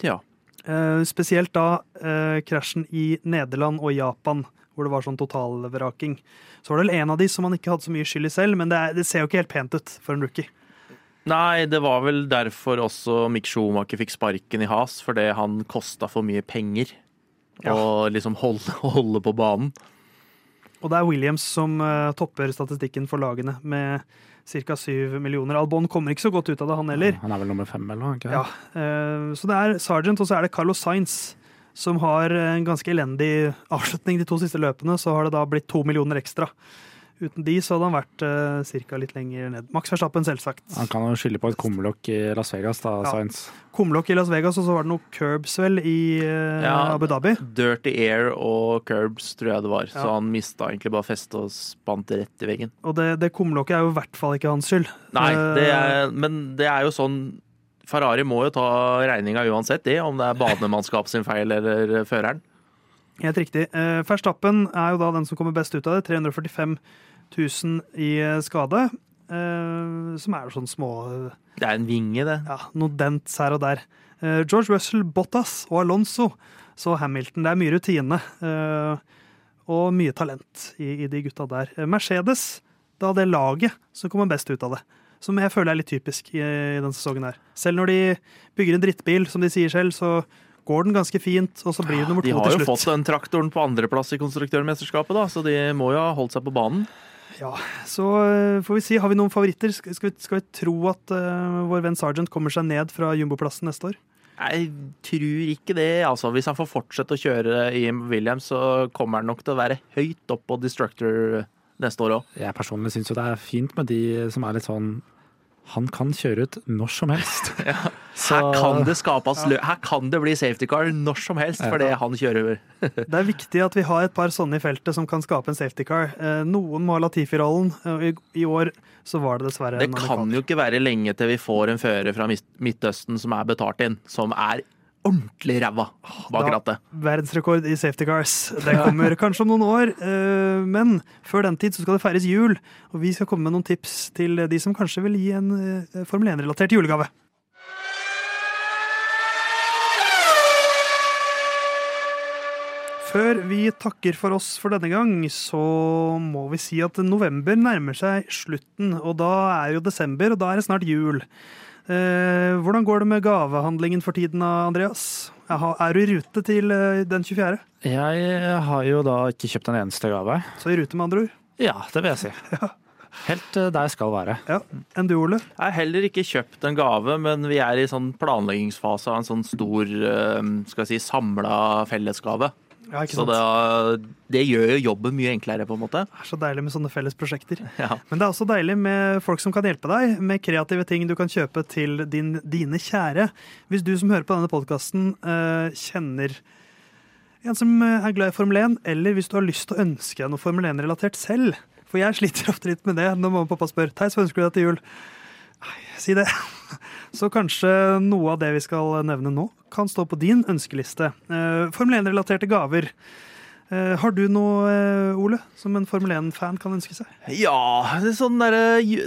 Ja. Eh, spesielt da eh, krasjen i Nederland og Japan, hvor det var sånn totalvraking. Så var det vel en av de som han ikke hadde så mye skyld i selv, men det, er, det ser jo ikke helt pent ut for en rookie. Nei, det var vel derfor også Mick Schumacher fikk sparken i has, fordi han kosta for mye penger. Ja. å liksom holde, holde på banen. Og det er Williams som uh, topper statistikken for lagene med ca. 7 millioner. Albon kommer ikke så godt ut av det, han heller. Han er vel nummer fem, eller noe? Ja, eh, så det er Sargent, og så er det Carlos Sainz, som har en ganske elendig avslutning de to siste løpene. Så har det da blitt to millioner ekstra. Uten de så hadde han vært uh, cirka litt lenger ned. Max Verstappen, selvsagt. Han kan jo skylde på et kumlokk i Las Vegas, da, Ja. Science. Kumlokk i Las Vegas, og så var det noe curbs, vel, i uh, Ja. Abu Dhabi. Dirty Air og Curbs, tror jeg det var. Så han mista egentlig bare festet og spant rett i veggen. Og det, det kumlokket er jo i hvert fall ikke hans skyld. Nei, Eh, det er, men det er jo sånn Ferrari må jo ta regninga uansett, det, om det er banemannskap sin feil eller føreren. Helt riktig. Eh, Verstappen er jo da den som kommer best ut av det. 345 000 i eh, skade. eh, som er sånn små Det er en vinge, det. ja, Noen dents her og der. Eh, George Russell, Bottas og Alonso så Hamilton. Det er mye rutine eh, og mye talent i, i de gutta der. Eh, Mercedes, da det laget som kommer best ut av det. Som jeg føler er litt typisk i, i denne sesongen her. Selv når de bygger en drittbil, som de sier selv, så går den ganske fint, og så blir det nummer De har jo fått den traktoren på andreplass i konstruktørmesterskapet, da, så de må jo ha holdt seg på banen. Ja, så eh, får vi si, har vi noen favoritter? Skal vi, skal vi tro at uh, vår venn Sargent kommer seg ned fra jumboplassen neste år? Jeg tror ikke det. altså. Hvis han får fortsette å kjøre i Williams, så kommer han nok til å være høyt opp på Destructor neste år òg. Jeg personlig syns jo det er fint med de som er litt sånn Han kan kjøre ut når som helst. Så- Her kan det skapes ja. Her kan det bli safety car når som helst, fordi han kjører Det er viktig at vi har et par sånne i feltet som kan skape en safety car. Eh, Noen må ha Latifi-rollen. og I, I år så var det dessverre Det kan jo ikke være lenge til vi får en fører fra Midtøsten som er betalt inn, som er ordentlig ræva bak rattet. Verdensrekord i safety cars. Det kommer kanskje om noen år, eh, men før den tid så skal det feires jul. Og vi skal komme med noen tips til de som kanskje vil gi en eh, Formel 1-relatert julegave. Før vi takker for oss for denne gang, så må vi si at november nærmer seg slutten. Og da er jo desember, og da er det snart jul. Eh, hvordan går det med gavehandlingen for tiden, Andreas? Er du i rute til eh, den 24.? Jeg har jo da ikke kjøpt en eneste gave. Så i rute, med andre ord. Ja, det vil jeg si. Helt eh, der jeg skal være. Ja. Enn du, Ole? Jeg har heller ikke kjøpt en gave, men vi er i sånn planleggingsfase av en sånn stor eh, skal jeg si, samla fellesgave. Ja, Så det, det gjør jo jobben mye enklere, på en måte. Det er så deilig med sånne felles prosjekter. Ja. Men det er også deilig med folk som kan hjelpe deg med kreative ting du kan kjøpe til din, dine kjære. Hvis du som hører på denne podkasten kjenner en som eh, er glad i Formel 1, eller hvis du har lyst til å ønske deg noe Formel 1-relatert selv. For jeg sliter ofte litt med det når mamma og pappa spør Theis, hva ønsker du deg til jul. Nei, si det. Så kanskje noe av det vi skal nevne nå, kan stå på din ønskeliste. Eh, Formel 1-relaterte gaver. Eh, har du noe, eh, Ole, som en Formel 1-fan kan ønske seg? Ja, det er sånn der,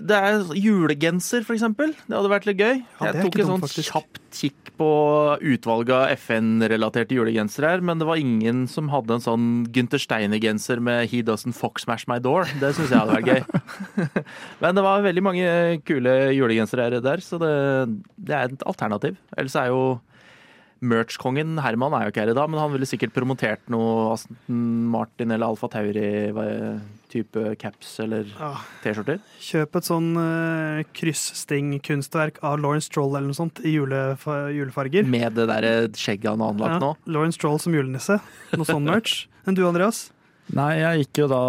Det er julegenser, for eksempel. Det hadde vært litt gøy. Ja, jeg tok en sånn faktisk. kjapp kikk på utvalget av FN-relaterte julegensere her, men det var ingen som hadde en sånn Gunther Steiner-genser med 'He doesn't fox smash my door'. Det syns jeg hadde vært gøy. men det var veldig mange kule julegensere her der, så det, det er et alternativ. Ellers er jo Merch-kongen Herman er jo ikke her i dag, men han ville sikkert promotert noe Aston Martin eller Alfa Tauri-type caps eller T-skjorter. Kjøp et sånn uh, kryssting-kunstverk av Lawrence Stroll eller noe sånt i julefa julefarger. Med det der skjegget han har anlagt nå. Lawrence Stroll som julenisse. Noe sånn merch. Enn du, Andreas? Nei, jeg gikk jo da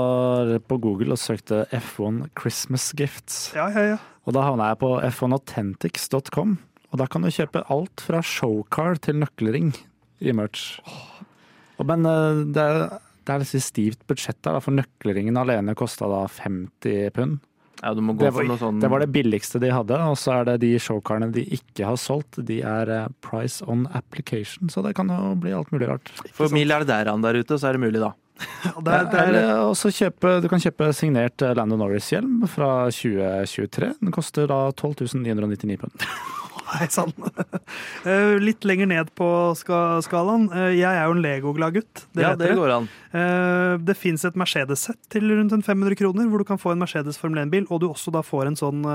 på Google og søkte F1 Christmas Gifts. Ja, ja, ja. Og da havna jeg på f1authentics.com. Og da kan du kjøpe alt fra showcar til nøkkelring i merch. Og, men eh, det er, det er litt stivt budsjett der, for nøkkelringen alene kosta da 50 pund. Ja, du må gå Det for var, noe sånn det var det billigste de hadde, og så er det de showcarene de ikke har solgt. De er eh, price on application, så det kan jo bli alt mulig rart. For milliardærene der ute, så er det mulig, da. Det er, det er, også kjøpe, du kan kjøpe signert Landon Norris-hjelm fra 2023. Den koster da 12 999 pund. Hei sann. Eh, Litt lenger ned på skalaen. Eh, Jeg er jo en Lego-glad gutt. Ja, det går an. Eh, Det fins et Mercedes-sett til rundt en 500 kroner, hvor du kan få en Mercedes Formel 1-bil, og du også da får en sånn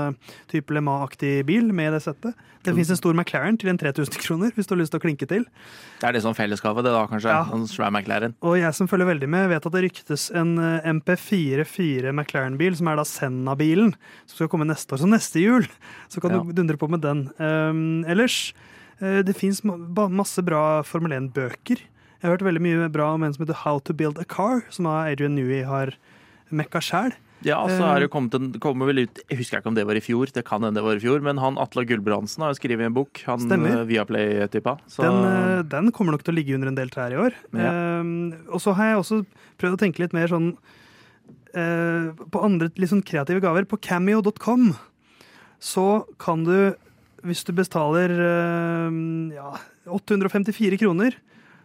type Le Mans-aktig bil med det settet. Det fins en stor McLaren til en 3000 kroner, hvis du har lyst til å klinke til. Det er det som fellesgave, det da, kanskje? Ja. En svær McLaren. Og jeg som følger veldig med, vet at det ryktes en eh, MP44 McLaren-bil, som er da Senna-bilen, som skal komme neste år. Så neste jul så kan Ja. du dundre på med den. Um, ellers, eh, det fins masse bra Formel 1-bøker. Jeg har hørt veldig mye bra om en som heter How to Build a Car, som Adrian Newey har mekka sjæl. Ja, så Eh. er det kommet en, kommer vel ut Jeg husker ikke om det var i fjor, det kan hende det var i fjor, men han Atle Gulbrandsen har jo skrevet en bok. Han Stemmer. eh, Viaplay-typa. Den, den kommer nok til å ligge under en del trær i år. Ja. Uh, og så har jeg også prøvd å tenke litt mer sånn uh, på andre litt sånn kreative gaver. På cameo.com så kan du, hvis du betaler eh, ja, 854 kroner,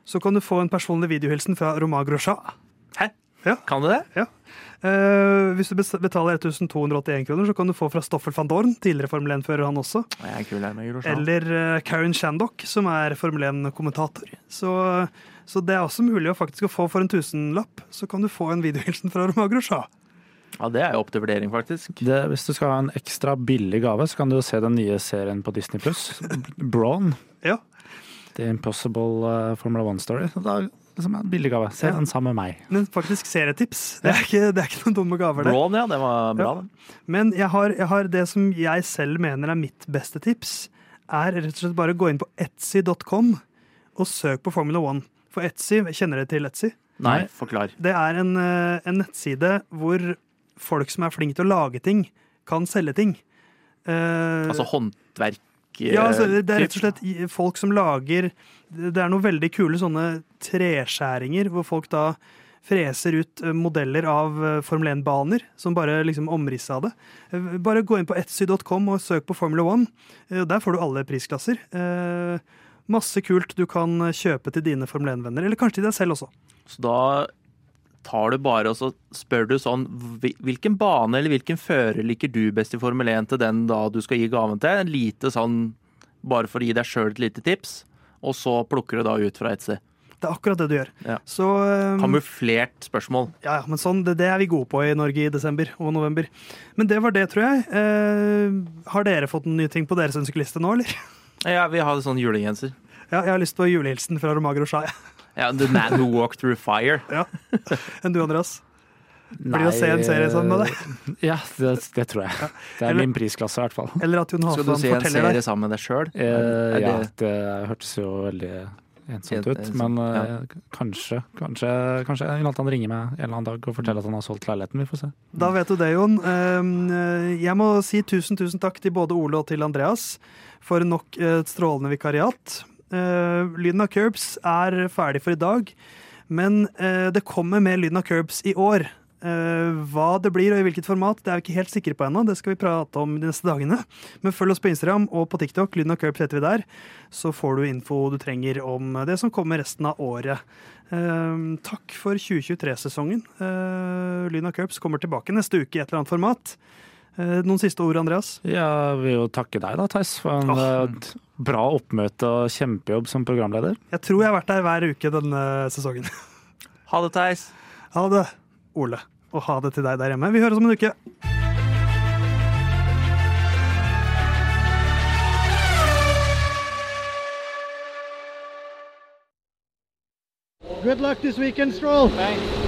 så kan du få en personlig videohilsen fra Romain Grosjean. Hæ? Ja. Kan du det? Eh, hvis du betaler 1281 kroner, så kan du få fra Stoffel van Dorn, tidligere Formel 1-fører han også. Jeg er kul her med. Eller uh, Karen Shandok, som er Formel 1-kommentator. Så, så det er også mulig å faktisk få for en tusenlapp. Så kan du få en videohilsen fra Romain Grosjean. Ja, det er jo opp til vurdering, faktisk. Det, hvis du skal ha en ekstra billig gave, så kan du jo se den nye serien på Disney Pluss. Brawn. Ja. The Impossible uh, Formula One Story. Så Da, liksom en billig gave. Se Ja. den sammen med meg. Men faktisk serietips. Det er ikke, det er ikke noen dumme gaver, det. Braun, ja, det var bra, Ja. Men jeg har, jeg har det som jeg selv mener er mitt beste tips, er rett og slett bare å gå inn på etsy.com og søk på Formula One. For Etsy, kjenner dere til Etsy? Nei, forklar. Det er en, eh, en nettside hvor folk som er flinke til å lage ting, kan selge ting. Eh, Altså håndverk Ja, altså, det er rett og slett folk som lager Det er noen veldig kule sånne treskjæringer, hvor folk da freser ut eh, modeller av eh, Formel 1-baner, som bare liksom omrisset av det. Eh, Bare gå inn på etsy.com og søk på Formula One. Eh, Der får du alle prisklasser. Eh, Masse kult du kan kjøpe til dine Formel 1-venner, eller kanskje til deg selv også. Så da tar du bare og så spør du sånn Hvilken bane eller hvilken fører liker du best i Formel 1 til den da du skal gi gaven til? En lite sånn Bare for å gi deg sjøl et lite tips, og så plukker du da ut fra Etsy. Det er akkurat det du gjør. Ja. Så um, Kamuflert spørsmål. Ja, men sånn, det, det er vi gode på i Norge i desember og november. Men det var det, tror jeg. Uh, har dere fått en ny ting på deres ønskeliste nå, eller? Ja, vi har sånn julegenser. Ja, jeg har lyst på julehilsen fra Romager og Shai. Ja, The Man Who Walked Through Fire. ja. Enn du, Andreas? Blir det å se en serie sammen med deg? Ja, det, det tror jeg. Det er Eller- min prisklasse, i hvert fall. Eller at Jon Skal du se en serie deg? sammen med deg sjøl? Eh, ja, det hørtes jo veldig ensomt ut. Men ja. eh, kanskje, kanskje, kanskje han ringer meg en eller annen dag og forteller at han har solgt leiligheten. Vi får se. Da vet du det, Jon. Eh, Jeg må si tusen, tusen takk til både Ole og til Andreas for nok et strålende vikariat. Eh, Lyden av Curbs er ferdig for i dag, men eh, det kommer mer Lyden av Curbs i år. Eh, hva det blir og i hvilket format, det er vi ikke helt sikre på ennå. Det skal vi prate om de neste dagene. Men følg oss på Instagram og på TikTok. Lyden av Curbs heter vi der. Så får du info du trenger om det som kommer resten av året. Uh, takk for 2023-sesongen. Uh, av Curbs kommer tilbake neste uke i et eller annet format. Eh, noen siste ord, Andreas? Jeg vil jo takke deg da, Theis, for en eh, bra oppmøte og kjempejobb som programleder. Jeg tror jeg har vært der hver uke denne sesongen. Ha det, Theis. Ha det, Ole. Og ha det til deg der hjemme. Vi høres om en uke. Good luck this weekend, Stroll. Thanks.